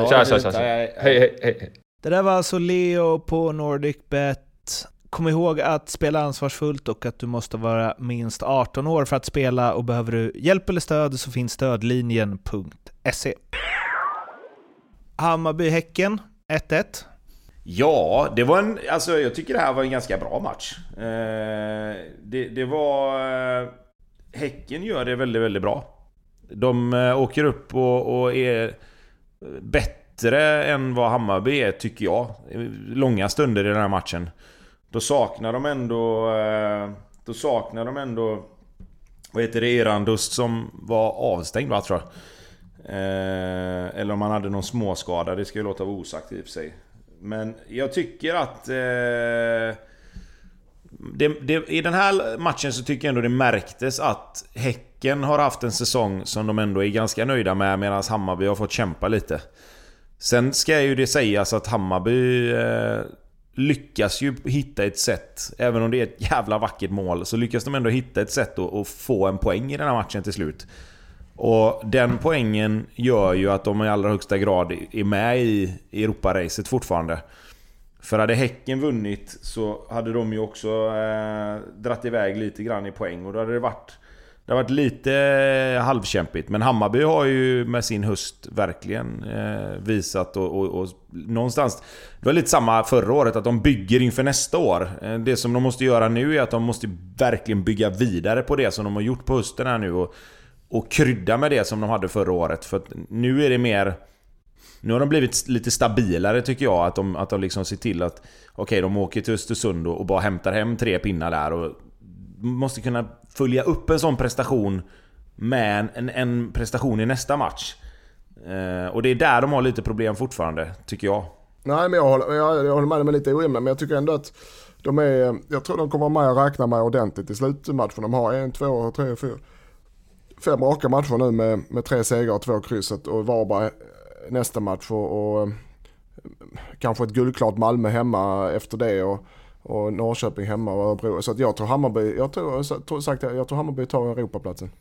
Tja, tja, tja. Hej, hej, hej. Det där var alltså Leo på NordicBet. Kom ihåg att spela ansvarsfullt och att du måste vara minst 18 år för att spela och behöver du hjälp eller stöd så finns stödlinjen.se. Hammarby-Häcken 1-1. Ja, det var en... Alltså jag tycker det här var en ganska bra match. Eh, det, det, var... Eh, häcken gör det väldigt, väldigt bra. De eh, åker upp och, och, är bättre än vad Hammarby är, tycker jag. Långa stunder i den här matchen. Då saknar de ändå... Eh, då saknar de ändå... Vad heter det? Erandust som var avstängd va, tror jag. Eh, eller om han hade någon småskada, det ska ju låta vara osagt i och för sig. Men jag tycker att... Eh, det, det, I den här matchen så tycker jag ändå det märktes att Häcken har haft en säsong som de ändå är ganska nöjda med medan Hammarby har fått kämpa lite. Sen ska ju det sägas att Hammarby eh, lyckas ju hitta ett sätt, även om det är ett jävla vackert mål, så lyckas de ändå hitta ett sätt att, att få en poäng i den här matchen till slut. Och den poängen gör ju att de i allra högsta grad är med i Europaracet fortfarande. För hade Häcken vunnit så hade de ju också eh, dratt iväg lite grann i poäng och då hade det varit... det har varit lite eh, halvkämpigt. Men Hammarby har ju med sin höst verkligen eh, visat och, och, och, någonstans... Det var lite samma förra året, att de bygger inför nästa år. Eh, det som de måste göra nu är att de måste verkligen bygga vidare på det som de har gjort på hösten här nu. Och, och krydda med det som de hade förra året. För nu är det mer... Nu har de blivit lite stabilare tycker jag. Att de, att de liksom ser till att... Okej, okay, de åker till Östersund och, bara hämtar hem tre pinnar där. Och måste kunna följa upp en sån prestation med en, en prestation i nästa match. Eh, och det är där de har lite problem fortfarande, tycker jag. Nej, men jag håller, jag, jag håller med, de är lite ojämna, men jag tycker ändå att de är... Jag tror de kommer vara med och räkna med ordentligt i slutmatchen. De har en, två, tre, fyra... Fem raka matcher nu med, med tre segrar och två krysset och Varberg eh, nästa match och, och eh, kanske ett guldklart Malmö hemma efter det. Och, och Norrköping hemma och Örebro. Så att jag tror Hammarby, jag tror, sagt, jag tror Hammarby tar Europaplatsen.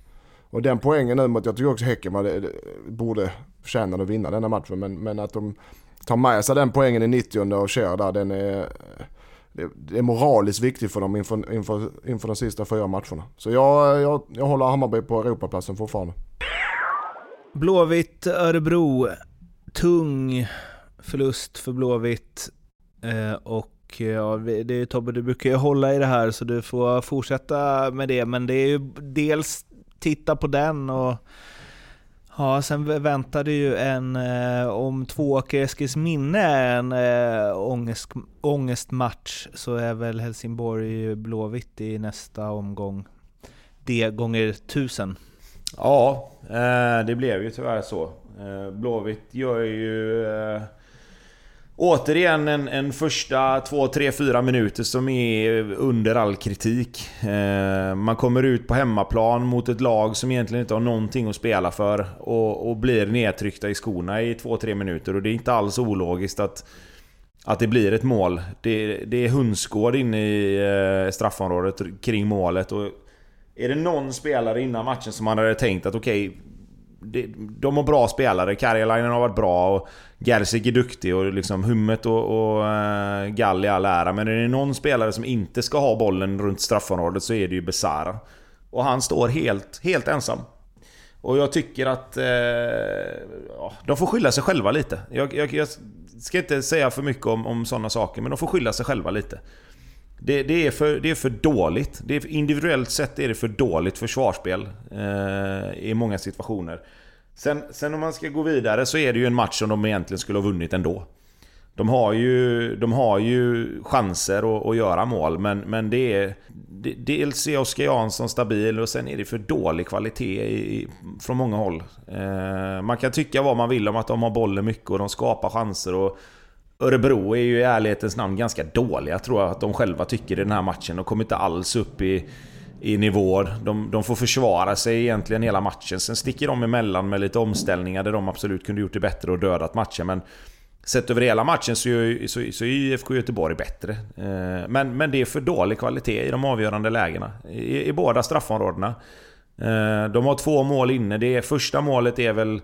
Och den poängen nu mot, jag tycker också Häcken var det, borde förtjäna att vinna denna matchen. Men, men att de tar med sig den poängen i 90 och kör där, den är, det är moraliskt viktigt för dem inför, inför, inför de sista fyra matcherna. Så jag, jag, jag håller Hammarby på Europaplatsen fortfarande. Blåvitt, Örebro. Tung förlust för Blåvitt. Eh, och eh, ja, det är Tobbe, du brukar ju hålla i det här så du får fortsätta med det. Men det är ju dels titta på den och Ja, sen väntade ju en, eh, om Tvååker Eskils minne en eh, ångest, ångestmatch så är väl Helsingborg Blåvitt i nästa omgång. Det gånger tusen. Ja, eh, det blev ju tyvärr så. Eh, Blåvitt gör ju eh, Återigen en, en första 2, 3, 4 minuter som är under all kritik. Eh, man kommer ut på hemmaplan mot ett lag som egentligen inte har någonting att spela för och, och blir nedtryckta i skorna i 2-3 minuter och det är inte alls ologiskt att, att det blir ett mål. Det, det är hönsgård inne i eh, straffområdet kring målet och är det någon spelare innan matchen som man hade tänkt att okej, okay, de har bra spelare. Karjalainen har varit bra och Gerzik är duktig och liksom Hummet och, och uh, Gall i all ära. Men är det någon spelare som inte ska ha bollen runt straffområdet så är det ju Besara. Och han står helt, helt ensam. Och jag tycker att... Eh, ja, de får skylla sig själva lite. Jag, jag, jag ska inte säga för mycket om, om sådana saker, men de får skylla sig själva lite. Det, det, är, för, det är för dåligt. Det är, individuellt sett är det för dåligt försvarsspel eh, i många situationer. Sen, sen om man ska gå vidare så är det ju en match som de egentligen skulle ha vunnit ändå. De har ju, de har ju chanser att, att göra mål, men, men det är... Det, dels är Oskar Jansson stabil och sen är det för dålig kvalitet i, från många håll. Eh, man kan tycka vad man vill om att de har bollen mycket och de skapar chanser och Örebro är ju i ärlighetens namn ganska dåliga tror jag att de själva tycker i den här matchen. De kommer inte alls upp i, i nivåer. De, de får försvara sig egentligen hela matchen. Sen sticker de emellan med lite omställningar där de absolut kunde gjort det bättre och dödat matchen. Men sett över hela matchen så är, så, så är IFK Göteborg bättre. Eh, men, men det är för dålig kvalitet i de avgörande lägena. I, i båda straffområdena. Eh, de har två mål inne. Det första målet är väl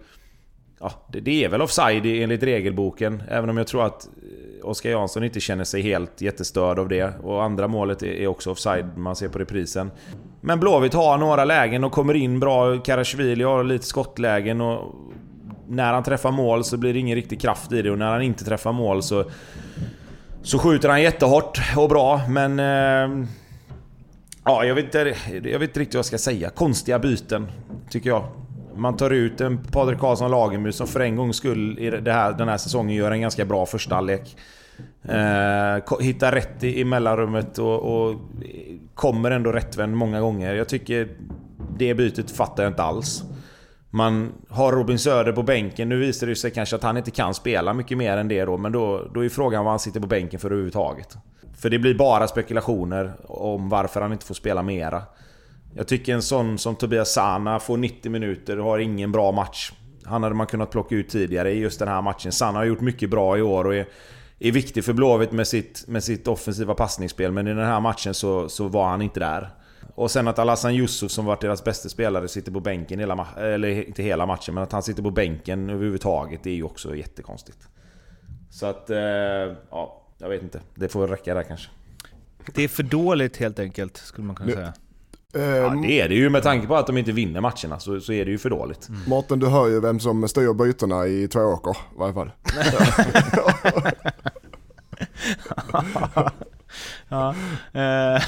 Ja, det, det, är väl offside enligt regelboken. Även om jag tror att eh, Oskar Jansson inte känner sig helt jättestörd av det. Och andra målet är också offside, man ser på reprisen. Men Blåvitt har några lägen och kommer in bra. Karasjvili har lite skottlägen och... När han träffar mål så blir det ingen riktig kraft i det och när han inte träffar mål så... Så skjuter han jättehårt och bra, men... Eh, ja, jag vet, inte, jag vet inte riktigt vad jag ska säga. Konstiga byten, tycker jag. Man tar ut en Patrik Karlsson Lagermus som för en gångs skull i det här, den här säsongen gör en ganska bra första halvlek. Eh, hittar rätt i, i mellanrummet och, och, kommer ändå rättvänd många gånger. Jag tycker det bytet fattar jag inte alls. Man har Robin Söder på bänken. Nu visar det sig kanske att han inte kan spela mycket mer än det då. Men då, då är frågan vad han sitter på bänken för överhuvudtaget. För det blir bara spekulationer om varför han inte får spela mera. Jag tycker en sån som Tobias Sana får 90 minuter och har ingen bra match. Han hade man kunnat plocka ut tidigare i just den här matchen. Sana har gjort mycket bra i år och är, är viktig för Blåvitt med sitt, med sitt offensiva passningsspel. Men i den här matchen så, så var han inte där. Och sen att Alassan Yusuf som varit deras bästa spelare sitter på bänken hela Eller inte hela matchen, men att han sitter på bänken överhuvudtaget det är ju också jättekonstigt. Så att... Eh, ja, jag vet inte. Det får räcka där kanske. Det är för dåligt helt enkelt, skulle man kunna säga. Ja, Eh, det är det ju med tanke på att de inte vinner matcherna så, så är det ju för dåligt. Mårten, du hör ju vem som styr bytena i Tvååker i varje fall. Ja, eh,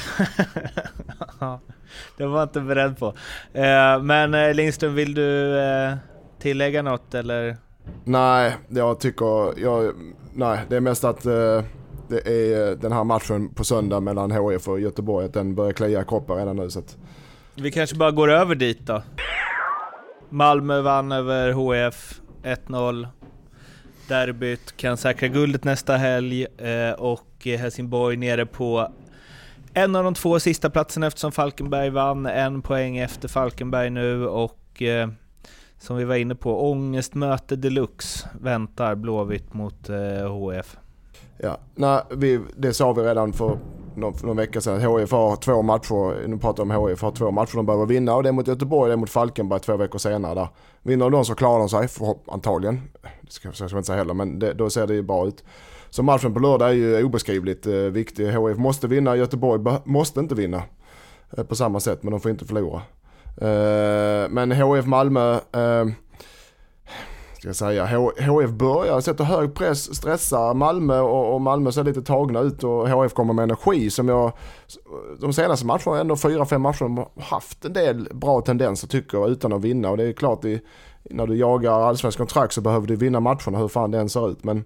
det var jag inte beredd på. Eh, Men eh, Lindström, vill du eh, tillägga något eller? Nej, jag tycker... Jag, nej, det är mest att eh, det är eh, den här matchen på söndag mellan HIF och Göteborg, att den börjar klia i kroppen redan nu. Så att, Vi kanske bara går över dit då. Malmö vann över HIF. 1-0. Derbyt kan säkra guldet nästa helg eh, och Helsingborg nere på en av de två sista platserna eftersom Falkenberg vann. En poäng efter Falkenberg nu och eh, som vi var inne på, ångestmöte deluxe väntar Blåvitt mot eh, HF ja, nej, vi, det sa vi redan för någon, för någon vecka sedan. att HIF har två matcher, nu pratar jag om HIF, har två matcher de behöver vinna och det är mot Göteborg och det är mot Falkenberg två veckor senare. Där. Vinner de så klarar de sig, för, antagligen. Det ska, ska jag inte säga heller, men det, då ser det ju bra ut. Så matchen på lördag är ju obeskrivligt eh, viktig. HIF måste vinna, Göteborg måste inte vinna eh, på samma sätt, men de får inte förlora. Eh, men HIF Malmö, eh, ska jag säga, HF HIF börjar, sätter hög press, stressar Malmö och, och Malmö ser lite tagna ut och HIF kommer med energi som jag, de senaste matcherna, ändå fyra, fem matcher, de har haft en del bra tendenser tycker jag utan att vinna och det är klart i, när du jagar allsvensk kontrakt så behöver du vinna matcherna hur fan det än ser ut men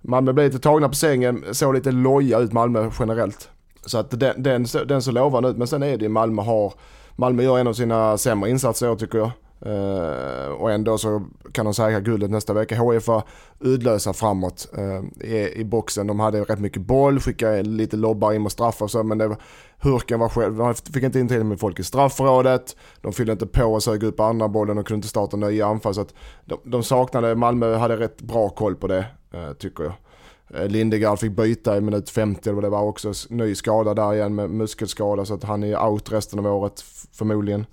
Malmö blev lite tagna på sängen, såg lite loja ut Malmö generellt. Så att den, den, den så lovande ut men sen är det ju Malmö har, Malmö gör en av sina sämre insatser i år tycker jag. Uh, och ändå så kan de säkra guldet nästa vecka. HIF var uddlösa framåt uh, i, i boxen. De hade rätt mycket boll, skickade lite lobbar in mot straffar och så men det var, Hurken var själv, de fick inte in till med folk i straffrådet. De fyllde inte på och sög upp på andra bollen och kunde inte starta nya anfall. Så att de, de saknade, Malmö hade rätt bra koll på det uh, tycker jag. Eh, Lindegard fick byta i minut 50 eller vad det var också. Ny skada där igen med muskelskada så att han är out resten av året förmodligen.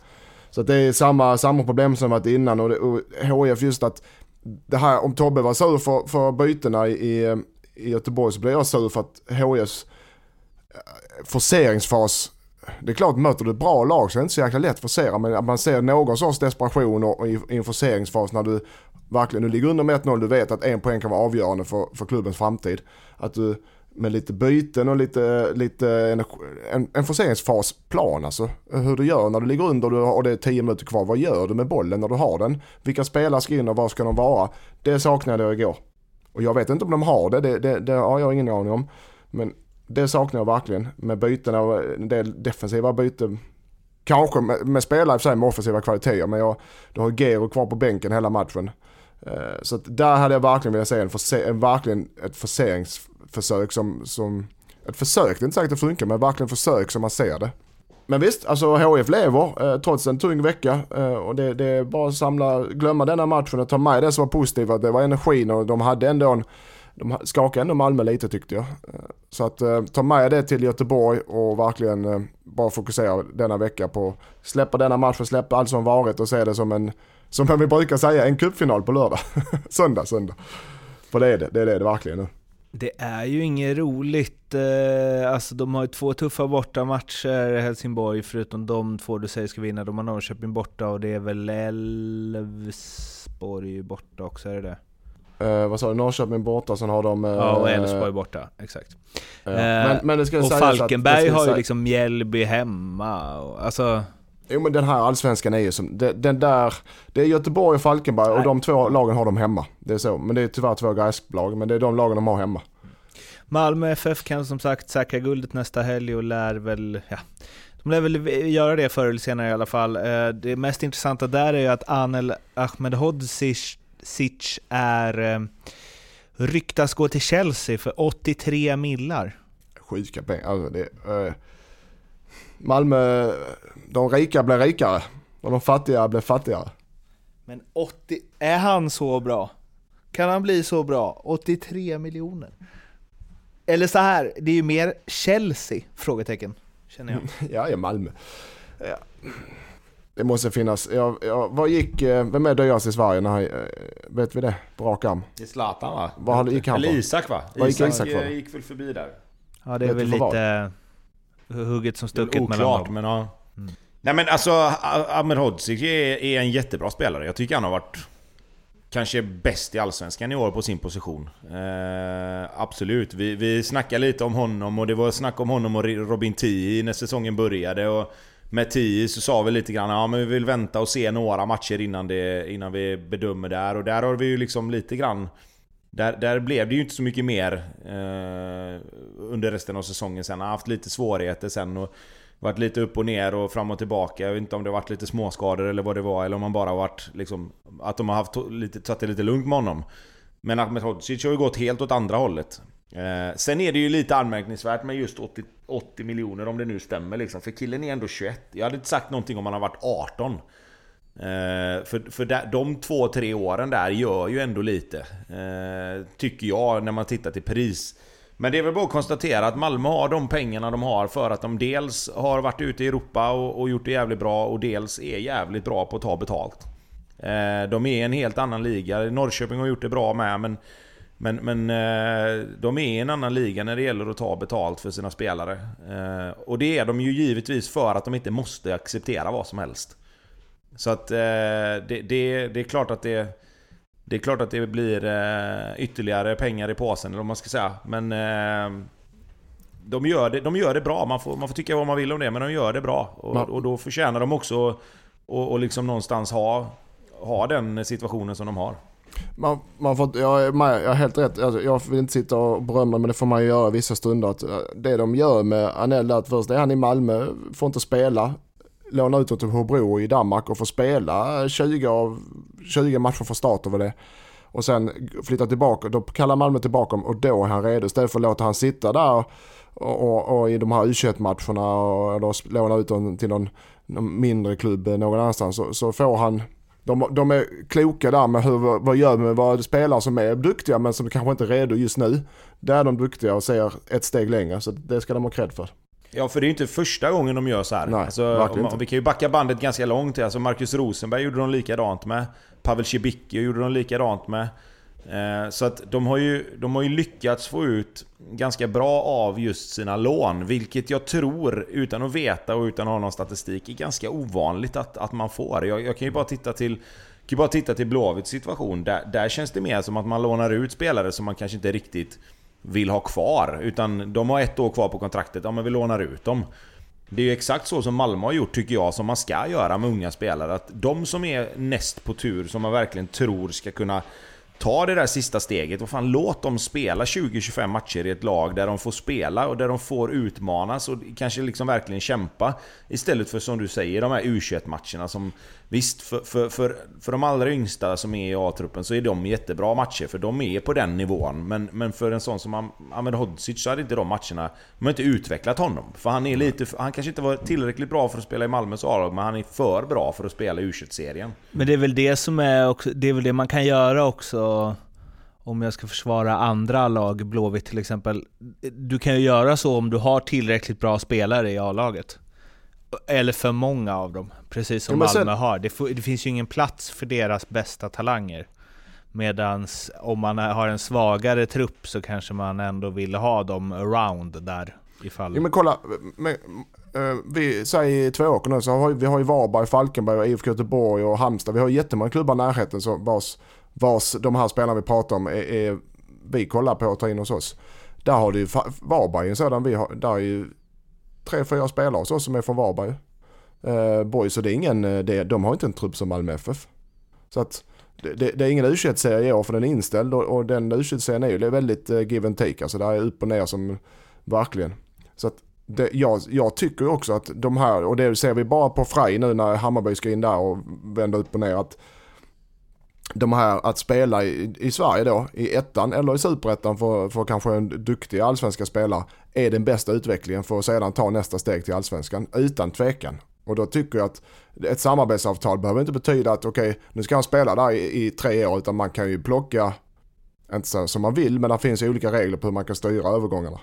Så att det är samma, samma problem som varit innan och, det, och HIF just att det här om Tobbe var sur för, för bytena i, i, Göteborg så blir jag sur för att HIFs eh, forceringsfas det är klart, möter du ett bra lag så är det inte så jäkla lätt att forcera men att man ser någon sorts desperation och, och i, i en forceringsfas när du verkligen, du ligger under med 1-0, du vet att en poäng kan vara avgörande för, för klubbens framtid. Att du med lite byten och lite, lite energi, en, en forceringsfasplan alltså. Hur du gör när du ligger under och du har- det är 10 minuter kvar. Vad gör du med bollen när du har den? Vilka spelare ska in och var ska de vara? Det saknade jag igår. Och jag vet inte om de har det, det, det, det har jag ingen aning om. Men det saknar jag verkligen med byten och en del defensiva byten. Kanske med, med spelare i och för sig med offensiva kvaliteter men jag, du har Gero kvar på bänken hela matchen. Eh, så att där hade jag verkligen velat se en, en verkligen ett forcerings... Försök som, som ett försök, det är inte säkert att det funkar men verkligen försök som man ser det. Men visst, alltså HF lever eh, trots en tung vecka eh, och det, det är bara att samla, glömma denna matchen och ta med det som var positivt, att det var energin och de hade ändå en, de skakade ändå Malmö lite tyckte jag. Eh, Så att eh, ta med det till Göteborg och verkligen eh, bara fokusera denna vecka på släppa denna match och släppa allt som varit och se det som en, som vi brukar säga, en cupfinal på lördag. söndag, söndag. För det är det, det är det, det verkligen nu. Det är ju inget roligt. Eh, alltså de har ju två tuffa bortamatcher, Helsingborg, förutom de två du säger ska vinna. De har Norrköping borta och det är väl Elfsborg borta också, är det det? Eh, vad sa du, Norrköping borta, sen har de... eh, Ja, och Elfsborg borta, exakt. ja. Eh, men, men Och Falkenberg har ju liksom Mjällby hemma. Och, alltså, Jo men den här allsvenskan är ju som, den, där, det är Göteborg och Falkenberg och Nej. de två lagen har de hemma. Det är så, men det är tyvärr två gräsklag, men det är de lagen de har hemma. Malmö FF kan som sagt säkra guldet nästa helg och lär väl, ja, de lär väl göra det förr eller senare i alla fall. Eh, Det mest intressanta där är ju att Anel Ahmedhodzic är eh, ryktas gå till Chelsea för 83 millar. Sjuka pengar, alltså det, eh, Malmö, de rika blir rikare och de fattiga blir fattigare. Men 80, är han så bra? Kan han bli så bra? 83 miljoner? Eller så här, det är ju mer Chelsea? Frågetecken, känner jag. Ja, ja Malmö. Ja. Det måste finnas, ja, ja, vad gick, eh, vem är dyrast i Sverige? när han, eh, vet vi det? På rak arm. Det är Zlatan va? Vad gick han Eller på? Isak va? Vad gick Isak, Isak för? gick väl förbi där. Ja, det är Vet väl för vad? Hugget som stucket mellan oklart dem. men ja. Nej men alltså, Ahmed Hodzic är, är en jättebra spelare. Jag tycker han har varit kanske bäst i Allsvenskan i år på sin position. Eh, absolut. Vi, vi snackade lite om honom och det var snack om honom och Robin Tii när säsongen började. Och med Tii så sa vi lite grann ja men vi vill vänta och se några matcher innan, det, innan vi bedömer där. Och där har vi ju liksom lite grann... Där, där blev det ju inte så mycket mer eh, under resten av säsongen sen. Han har haft lite svårigheter sen. Och, varit lite upp och ner och fram och tillbaka. Jag vet inte om det varit lite småskador eller vad det var. Eller om han bara varit liksom... Att de har haft lite, tagit det lite lugnt med honom. Men Ahmed Hodzic har ju gått helt åt andra hållet. Eh, sen är det ju lite anmärkningsvärt med just 80, 80 miljoner om det nu stämmer liksom. För killen är ändå 21. Jag hade inte sagt någonting om han har varit 18. Eh, för för där, de två, tre åren där gör ju ändå lite. Eh, tycker jag när man tittar till pris. Men det är väl bara att konstatera att Malmö har de pengarna de har för att de dels har varit ute i Europa och, och gjort det jävligt bra och dels är jävligt bra på att ta betalt. Eh, de är en helt annan liga. Norrköping har gjort det bra med men men, men eh, de är i en annan liga när det gäller att ta betalt för sina spelare. Eh, och det är de ju givetvis för att de inte måste acceptera vad som helst. Så att eh, det, det, det är klart att det... Det är klart att det blir eh, ytterligare pengar i påsen, eller vad man ska säga. Men eh, de, gör det, de gör det bra. Man får, man får tycka vad man vill om det, men de gör det bra. Och, och då förtjänar de också att och liksom någonstans ha, ha den situationen som de har. Man, man får, jag, jag är helt rätt, alltså, jag vill inte sitta och berömma men det får man ju göra vissa stunder. Att eh, det de gör med Anel är att först är han i Malmö, får inte spela låna ut till Hobro i Danmark och få spela 20, av, 20 matcher för start över det. Och sen flytta tillbaka, då kallar Malmö tillbaka och då är han redo. Istället för att låta han sitta där och, och, och i de här U21-matcherna eller låna ut honom till någon, någon, mindre klubb någon annanstans så, så får han de, de, är kloka där med hur, vad gör med vad spelare som är duktiga men som kanske inte är redo just nu. Där är de duktiga och ser ett steg längre så det ska de ha cred för. Ja, för det är ju inte första gången de gör så här. Nej, alltså, om, vi kan ju backa bandet ganska långt. Alltså Marcus Rosenberg gjorde de likadant med. Pavel Cibicki gjorde de likadant med. Eh, så att de har, ju, de har ju lyckats få ut ganska bra av just sina lån. Vilket jag tror, utan att veta och utan att ha någon statistik, är ganska ovanligt att, att man får. Jag, jag kan ju bara titta till kan bara titta till Blåvitts situation. Där, där känns det mer som att man lånar ut spelare som man kanske inte riktigt vill ha kvar. Utan de har ett år kvar på kontraktet, ja men vi lånar ut dem. Det är ju exakt så som Malmö har gjort tycker jag, som man ska göra med unga spelare. Att de som är näst på tur, som man verkligen tror ska kunna ta det där sista steget. Och fan, låt dem spela 20-25 matcher i ett lag där de får spela och där de får utmanas och kanske liksom verkligen kämpa. Istället för som du säger, de här U21-matcherna som... Visst, för, för, för, för de allra yngsta som är i A-truppen så är de jättebra matcher, för de är på den nivån. Men, men för en sån som Ahmed Hodzic så hade inte de matcherna... De har inte utvecklat honom. För han är lite... Han kanske inte var tillräckligt bra för att spela i Malmös A-lag, men han är för bra för att spela i U21-serien. Men det är väl det som är också, Det är väl det man kan göra också om jag ska försvara andra lag, Blåvitt till exempel. Du kan ju göra så om du har tillräckligt bra spelare i A-laget. Eller för många av dem, precis som Malmö har. Det, det, finns ju ingen plats för deras bästa talanger. Medan om man har en svagare trupp så kanske man ändå vill ha dem around där. Ifall... Ja, men kolla, men, uh, vi säger i Tvååker nu så har vi, vi har ju Varberg, Falkenberg, IFK Göteborg och Halmstad. Vi har jättemånga klubbar i närheten så vars, vars de här spelarna vi pratar om är, är vi kollar på att ta in hos oss. Där har du ju Varberg en sådan vi har, där är ju tre, fyra spelare hos oss som är från Varberg. Eh, boys, och det är ingen, eh, det, de har inte en trupp som Malmö FF. Så att det, det, det är ingen u serie i år för den är inställd och, och den u serien är ju det är väldigt eh, give and take. Alltså det är upp och ner som verkligen. Så att det, jag, jag tycker också att de här, och det ser vi bara på Frej nu när Hammarby ska in där och vända upp och ner. att de här att spela i, i Sverige då, i ettan eller i superettan för, för kanske en duktig allsvenska spelare är den bästa utvecklingen för att sedan ta nästa steg till allsvenskan utan tvekan. Och då tycker jag att ett samarbetsavtal behöver inte betyda att okej, okay, nu ska han spela där i, i, tre år utan man kan ju plocka, inte så som man vill, men det finns ju olika regler på hur man kan styra övergångarna.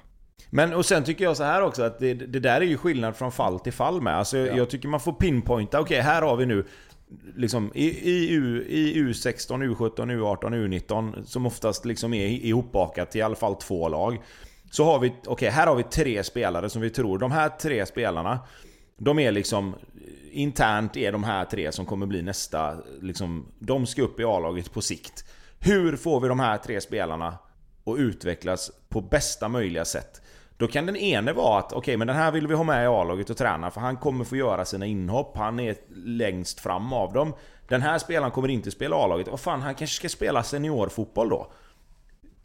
Men och sen tycker jag så här också att det, det där är ju skillnad från fall till fall med. Alltså ja. jag tycker man får pinpointa, okej okay, här har vi nu liksom i, i, U, i U16, U17, U18, U19 som oftast liksom är ihopbakat till i alla fall två lag. Så har vi, okej okay, här har vi tre spelare som vi tror, de här tre spelarna de är liksom internt är de här tre som kommer bli nästa, liksom, de ska upp i A-laget på sikt. Hur får vi de här tre spelarna att utvecklas på bästa möjliga sätt? Då kan den ene vara att okej, okay, men den här vill vi ha med i A-laget och träna för han kommer få göra sina inhopp, han är längst fram av dem. Den här spelaren kommer inte spela A-laget, vad fan, han kanske ska spela seniorfotboll då?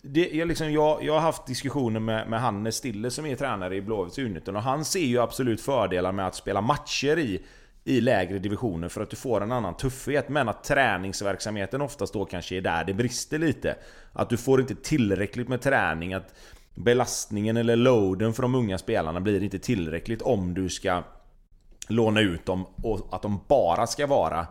Det, jag, liksom, jag, jag har haft diskussioner med, med Hannes Stille som är tränare i Blåvitts U19 och han ser ju absolut fördelar med att spela matcher i, i lägre divisioner för att du får en annan tuffhet. Men att träningsverksamheten oftast då kanske är där det brister lite. Att du får inte tillräckligt med träning. Att belastningen eller loaden för de unga spelarna blir inte tillräckligt om du ska låna ut dem och att de bara ska vara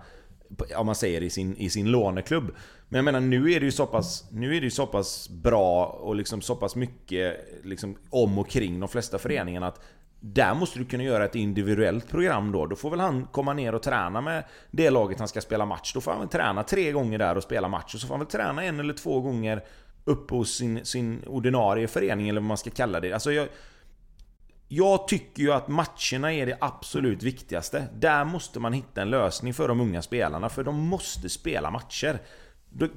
om man säger i sin, i sin låneklubb. Men jag menar nu är det ju så pass, nu är det ju så pass bra och liksom så pass mycket liksom om och kring de flesta föreningarna att där måste du kunna göra ett individuellt program då. Då får väl han komma ner och träna med det laget han ska spela match. Då får han väl träna tre gånger där och spela match. Och så får han väl träna en eller två gånger uppe hos sin, sin ordinarie förening eller vad man ska kalla det. Alltså jag, jag tycker ju att matcherna är det absolut viktigaste. Där måste man hitta en lösning för de unga spelarna, för de måste spela matcher.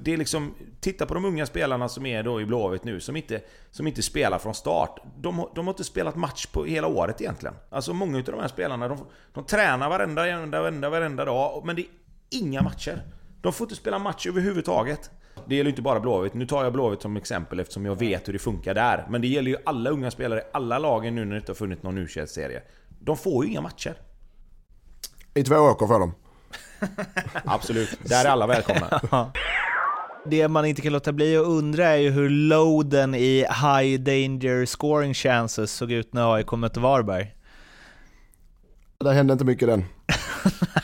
Det är liksom, titta på de unga spelarna som är då i Blåvitt nu, som inte, som inte spelar från start. De, de har inte spelat match på hela året egentligen. Alltså många av de här spelarna, de, de tränar varenda, varenda, varenda, varenda dag, men det är inga matcher. De får inte spela match överhuvudtaget. Det gäller inte bara Blåvitt. Nu tar jag Blåvitt som exempel eftersom jag vet hur det funkar där. Men det gäller ju alla unga spelare, alla lagen nu när det inte har funnits någon u serie De får ju inga matcher. I två åker får de. Absolut. Där är alla välkomna. Det man inte kan låta bli att undra är ju hur loaden i high danger scoring chances såg ut när AIK mötte Varberg. Det hände inte mycket den.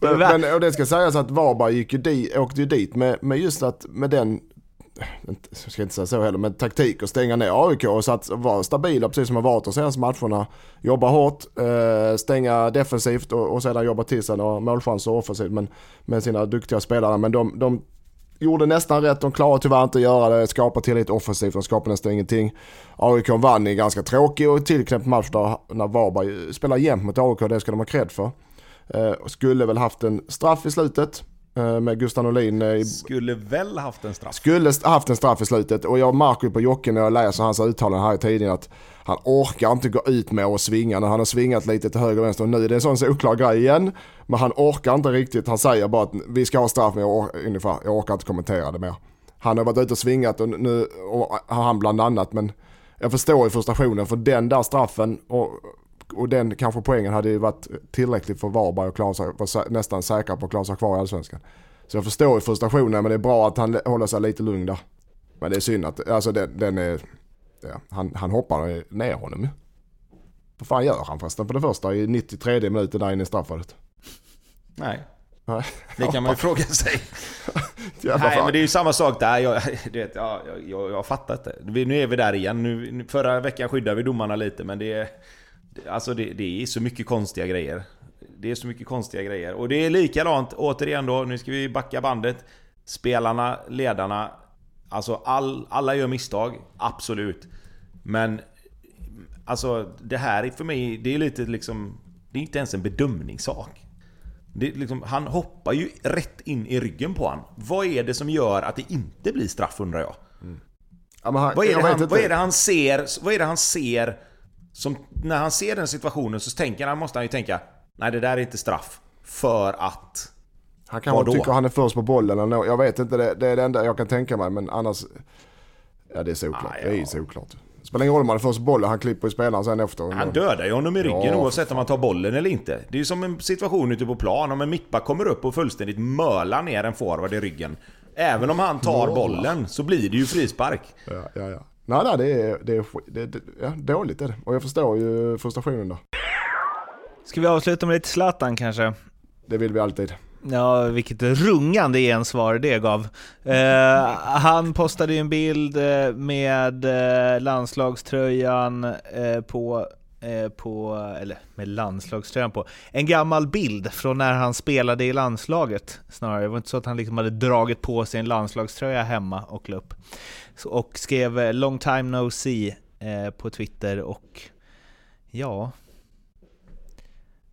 Men, men, och det ska sägas att Varberg gick ju di, åkte ju dit med, med just att med den jag ska inte säga så heller, men taktik att stänga ner AIK och så att vara stabila precis som har varit de senaste matcherna. Jobba hårt, eh, stänga defensivt och, och sedan jobba till sig några målchanser offensivt men, med sina duktiga spelare. Men de, de gjorde nästan rätt, de klarade tyvärr inte att göra det, skapa tillräckligt offensivt, de skapade nästan ingenting. AIK vann i en ganska tråkig och tillknäppt match där när Varberg spelar jämt mot AIK, det ska de ha cred för. Eh, skulle väl haft en straff i slutet eh, med Gustav Norlin. Eh, skulle väl haft en straff? Skulle haft en straff i slutet och jag märker på Jocke när jag läser hans uttalanden här i tidningen att han orkar inte gå ut med och svinga när han har svingat lite till höger och vänster och nu är det en sån solklar grej igen. Men han orkar inte riktigt, han säger bara att vi ska ha straff men jag, or ungefär, jag orkar inte kommentera det mer. Han har varit ute och svingat och nu och han bland annat men jag förstår ju frustrationen för den där straffen och och den kanske poängen hade ju varit tillräcklig för Varberg att klara sig, var nästan säkra på att klara sig kvar i Allsvenskan. Så jag förstår ju frustrationen men det är bra att han håller sig lite lugn där. Men det är synd att, alltså den, den är, ja, han, han hoppar ner honom ju. Vad fan gör han förresten på det första i 93 minuten där inne i straffområdet? Nej. Det kan man ju fråga sig. Nej men det är ju samma sak där. Jag, det, ja, jag, jag, jag fattar inte. Nu är vi där igen. Nu, förra veckan skyddade vi domarna lite men det är... Alltså det, det, är så mycket konstiga grejer. Det är så mycket konstiga grejer. Och det är likadant, återigen då, nu ska vi backa bandet. Spelarna, ledarna, alltså all, alla gör misstag, absolut. Men alltså det här är för mig, det är lite liksom... Det är inte ens en bedömningssak. Liksom, han hoppar ju rätt in i ryggen på han. Vad är det som gör att det inte blir straff undrar jag? Mm. Ja, han, vad, är det han, vad är det han ser? Vad är det han ser som, när han ser den situationen så tänker han, måste han ju tänka Nej det där är inte straff. För att... Han kanske tycker han är först på bollen eller något. Jag vet inte, det, det är det enda jag kan tänka mig. Men annars... Ja det är såklart. Ah, ja. Det är såklart. Spelar ingen roll om han är först på bollen, han klipper ju spelaren sen efter. Han dödar ju honom i ryggen ja, oavsett om han tar bollen eller inte. Det är ju som en situation ute på plan. Om en mittback kommer upp och fullständigt mölar ner en forward i ryggen. Även om han tar bollen så blir det ju frispark. Ja, ja, ja. Nej, nej det är, det är, det, det, ja, dåligt är det. Och jag förstår ju frustrationen där. Ska vi avsluta med lite Zlatan kanske? Det vill vi alltid. Ja, vilket rungande gensvar det gav. Eh, han postade ju en bild eh, med eh, landslagströjan eh, på på, eller med landslagströjan på, en gammal bild från när han spelade i landslaget snarare. Det var inte så att han liksom hade dragit på sig en landslagströja hemma och la upp och skrev eh, “Long time no see” eh, på Twitter och ja...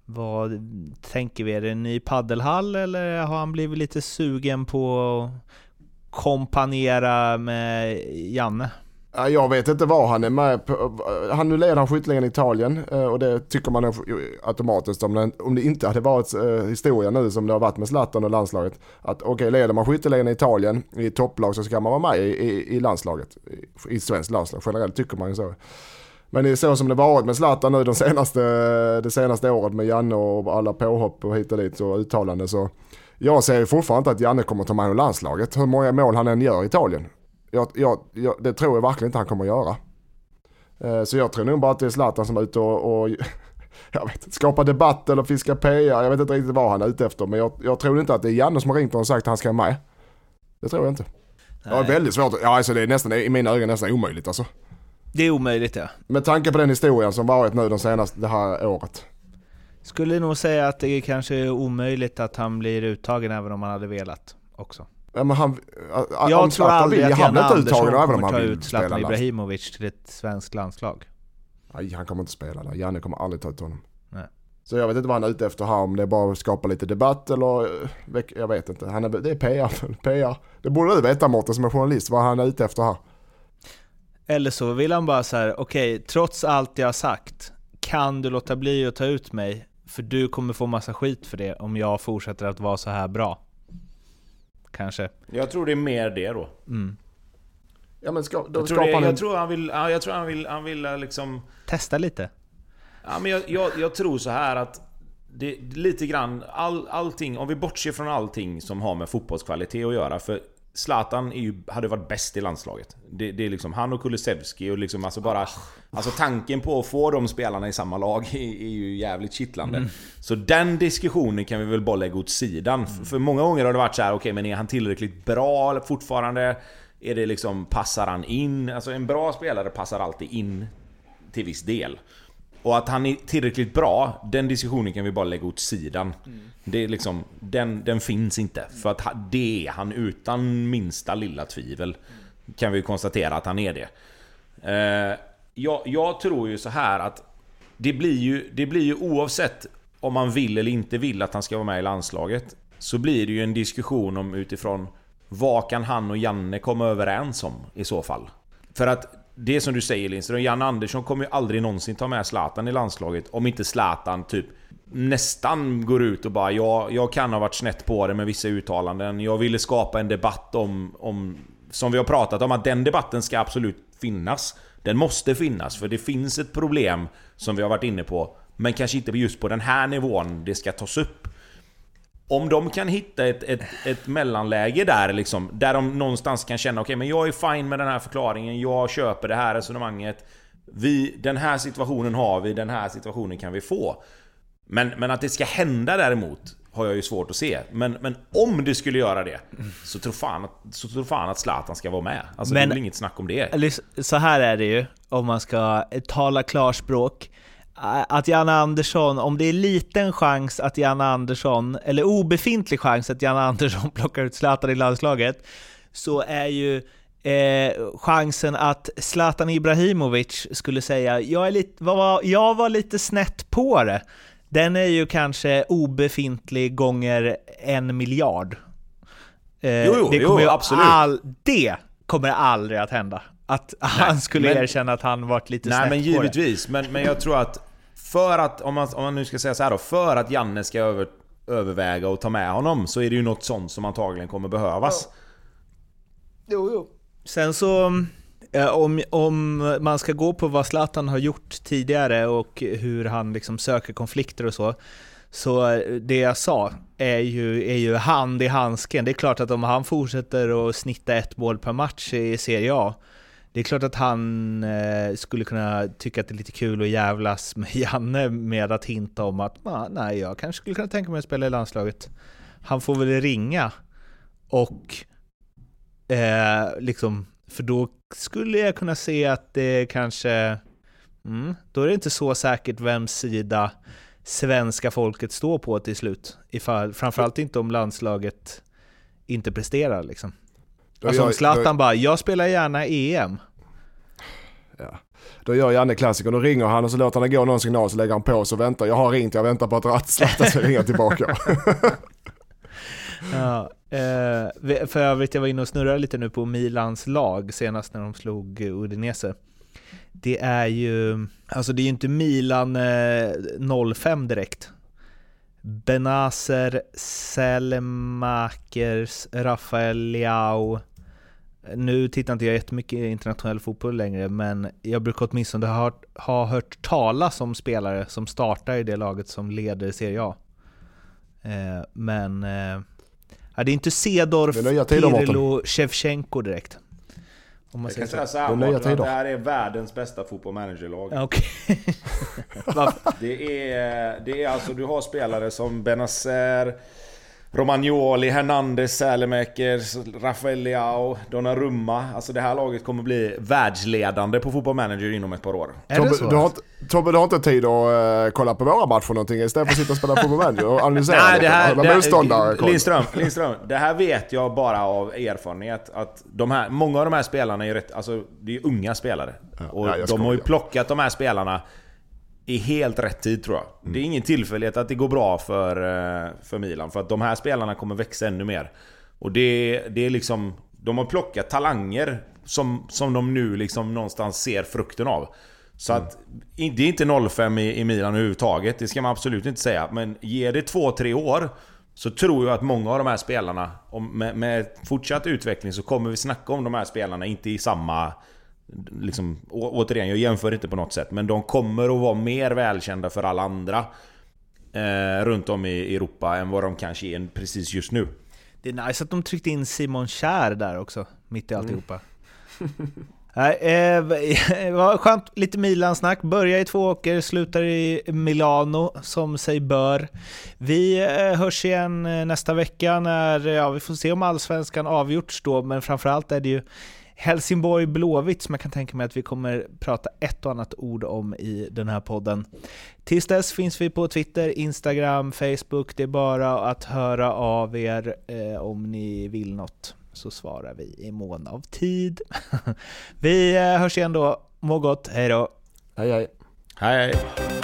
Vad tänker vi? Är det en ny paddelhall eller har han blivit lite sugen på att kompanera med Janne? Jag vet inte var han är med på. Han nu leder han skytteligan i Italien eh, och det tycker man automatiskt om det, om det inte hade varit eh, historia nu som det har varit med Zlatan och landslaget. Att okej, okay, leder man skytteligan i Italien i topplag så ska man vara med i, i, i landslaget. I, I svenskt landslag generellt tycker man ju så. Men det är så som det varit med Zlatan nu de senaste, det senaste året med Janne och alla påhopp och hit och dit och uttalanden så jag ser ju fortfarande inte att Janne kommer ta med i landslaget. Hur många mål han än gör i Italien. Jag, jag, jag, det tror jag verkligen inte han kommer att göra. Eh, så jag tror nog bara att det är Zlatan som är ute och, och jag vet, skapa debatt eller fiska PR. Jag vet inte riktigt vad han är ute efter. Men jag, jag tror inte att det är Janne som har ringt och sagt att han ska med. Det tror jag inte. Nej. Det är väldigt svårt. Ja, alltså det är nästan, i mina ögon nästan omöjligt alltså. Det är omöjligt ja. Med tanke på den historien som varit nu de senaste, det här året. Skulle nog säga att det kanske är omöjligt att han blir uttagen även om han hade velat också. Ja, men han, jag tror aldrig att Janne Andersson kommer ta ut Zlatan Ibrahimovic till ett svenskt landslag. Nej, han kommer inte spela där. Janne kommer aldrig ta ut honom. Nej. Så jag vet inte vad han är ute efter här, om det är bara att skapa lite debatt eller... Jag vet inte. Han är, det är PR. PR. Det borde du veta Mårten som är journalist, vad han är ute efter här. Eller så vill han bara så här: okej, okay, trots allt jag har sagt, kan du låta bli att ta ut mig? För du kommer få massa skit för det om jag fortsätter att vara så här bra. Kanske. Jag tror det är mer det då. Mm. Ja men ska, då jag, tror det, jag en... tror han vill, ja, jag tror han vill, han vill eh, liksom... Testa lite? Ja men jag, jag, jag tror så här att det, lite grann, all, allting, om vi bortser från allting som har med fotbollskvalitet att göra. För Zlatan ju, hade varit bäst i landslaget. Det, det är liksom han och Kulusevski och liksom alltså bara... Alltså tanken på att få de spelarna i samma lag är, är ju jävligt kittlande. Mm. Så den diskussionen kan vi väl bara lägga åt sidan. Mm. För många gånger har det varit så här: okej okay, men är han tillräckligt bra fortfarande? Är det liksom, passar han in? Alltså en bra spelare passar alltid in till viss del. Och att han är tillräckligt bra, den diskussionen kan vi bara lägga åt sidan. Mm. Det är liksom, den, den finns inte. För att det är han utan minsta lilla tvivel. Kan vi konstatera att han är det. Eh, jag, jag, tror ju så här att det blir ju, det blir ju oavsett om man vill eller inte vill att han ska vara med i landslaget. Så blir det ju en diskussion om utifrån vad kan han och Janne komma överens om i så fall? För att det är som du säger Lindström, Jan Andersson kommer ju aldrig någonsin ta med Zlatan i landslaget om inte Zlatan typ nästan går ut och bara jag, jag kan ha varit snett på det med vissa uttalanden. Jag ville skapa en debatt om, om, som vi har pratat om, att den debatten ska absolut finnas. Den måste finnas, för det finns ett problem som vi har varit inne på. Men kanske inte just på den här nivån det ska tas upp. Om de kan hitta ett, ett, ett mellanläge där liksom, där de någonstans kan känna okej okay, men jag är fine med den här förklaringen, jag köper det här resonemanget. Vi, den här situationen har vi, den här situationen kan vi få. Men, men att det ska hända däremot har jag ju svårt att se. Men, men om det skulle göra det, så tror fan att, så tror fan att Zlatan ska vara med. Alltså men, det är väl inget snack om det. Så här är det ju, om man ska tala klarspråk. Att Janne Andersson, om det är liten chans att Janne Andersson, eller obefintlig chans att Janne Andersson plockar ut Zlatan i landslaget, så är ju eh, chansen att Zlatan Ibrahimovic skulle säga jag, är lite, var, jag var lite snett på det den är ju kanske obefintlig gånger en miljard. Eh, jo, jo, det kommer jo, absolut. All, det kommer aldrig att hända. Att Nej, han skulle men, erkänna att han varit lite Nej, snett men givetvis. Men, men jag tror att för att, om man, om man nu ska säga så här då, för att Janne ska över, överväga och ta med honom så är det ju något sånt som antagligen kommer behövas. Jo, jo. Sen så om, om man ska gå på vad Zlatan har gjort tidigare och hur han liksom söker konflikter och så, så det jag sa är ju, är ju hand i handsken. Det är klart att om han fortsätter att snitta ett mål per match i Serie A, det är klart att han eh, skulle kunna tycka att det är lite kul att jävlas med Janne med att hinta om att ah, nej, jag kanske skulle kunna tänka mig att spela i landslaget. Han får väl ringa och eh, liksom, för då skulle jag kunna se att det kanske... Mm, då är det inte så säkert vems sida svenska folket står på till slut. Ifall, framförallt inte om landslaget inte presterar liksom. Alltså om Zlatan bara, jag spelar gärna EM. Ja. Då gör Janne klassiker, då ringer han och så låter han det gå någon signal så lägger han på så väntar. Jag har ringt, jag väntar på att Zlatan ska ringa tillbaka. Ja, eh, för övrigt, jag var inne och snurrade lite nu på Milans lag senast när de slog Udinese. Det är ju, alltså det är ju inte Milan eh, 05 direkt. Benazer, Selemakers, Rafael Leao. Nu tittar inte jag jättemycket internationell fotboll längre, men jag brukar åtminstone ha, ha hört talas om spelare som startar i det laget som leder Serie A. Eh, men eh, Ja, det är inte Sedorf, Pirlo, Shevchenko direkt. Om man jag kan säga såhär Mårten, det här är världens bästa fotboll manager-lag. Okay. det, är, det är alltså, du har spelare som Benazer, Romagnoli, Hernandez, Sälemäkers, Rafael Leao, Donnarumma. Alltså det här laget kommer bli världsledande på Fotboll Manager inom ett par år. Är Tobbe, du har, Tobbe, du har inte tid att uh, kolla på våra matcher någonting istället för att sitta och spela Fotboll Manager och analysera Nej, det här, det, motståndare? Lindström, Lindström, det här vet jag bara av erfarenhet. Att de här, många av de här spelarna är rätt, alltså det är unga spelare. Ja, och ja, de har ju plockat de här spelarna i helt rätt tid tror jag. Mm. Det är ingen tillfällighet att det går bra för, eh, för Milan. För att de här spelarna kommer växa ännu mer. Och det, det är liksom... De har plockat talanger som, som de nu liksom någonstans ser frukten av. Så mm. att det är inte 05 i, i Milan överhuvudtaget, det ska man absolut inte säga. Men ger det 2-3 år så tror jag att många av de här spelarna, med, med fortsatt utveckling så kommer vi snacka om de här spelarna, inte i samma liksom, återigen, jag jämför inte på något sätt, men de kommer att vara mer välkända för alla andra eh, runt om i Europa än vad de kanske är precis just nu. Det är nice att de tryckte in Simon Kjär där också, mitt i alltihopa. Mm. Nej, eh, var skönt, lite Milan-snack. Börjar i Tvååker, slutar i Milano, som sig bör. Vi eh, hörs igen eh, nästa vecka när, ja vi får se om allsvenskan avgjorts då, men framförallt är det ju Helsingborg Blåvitt som jag kan tänka mig att vi kommer prata ett och annat ord om i den här podden. Tills dess finns vi på Twitter, Instagram, Facebook. Det är bara att höra av er eh, om ni vill något så svarar vi i mån av tid. vi eh, hörs igen då. Må gott, hej då! Hej hej! Hej hej!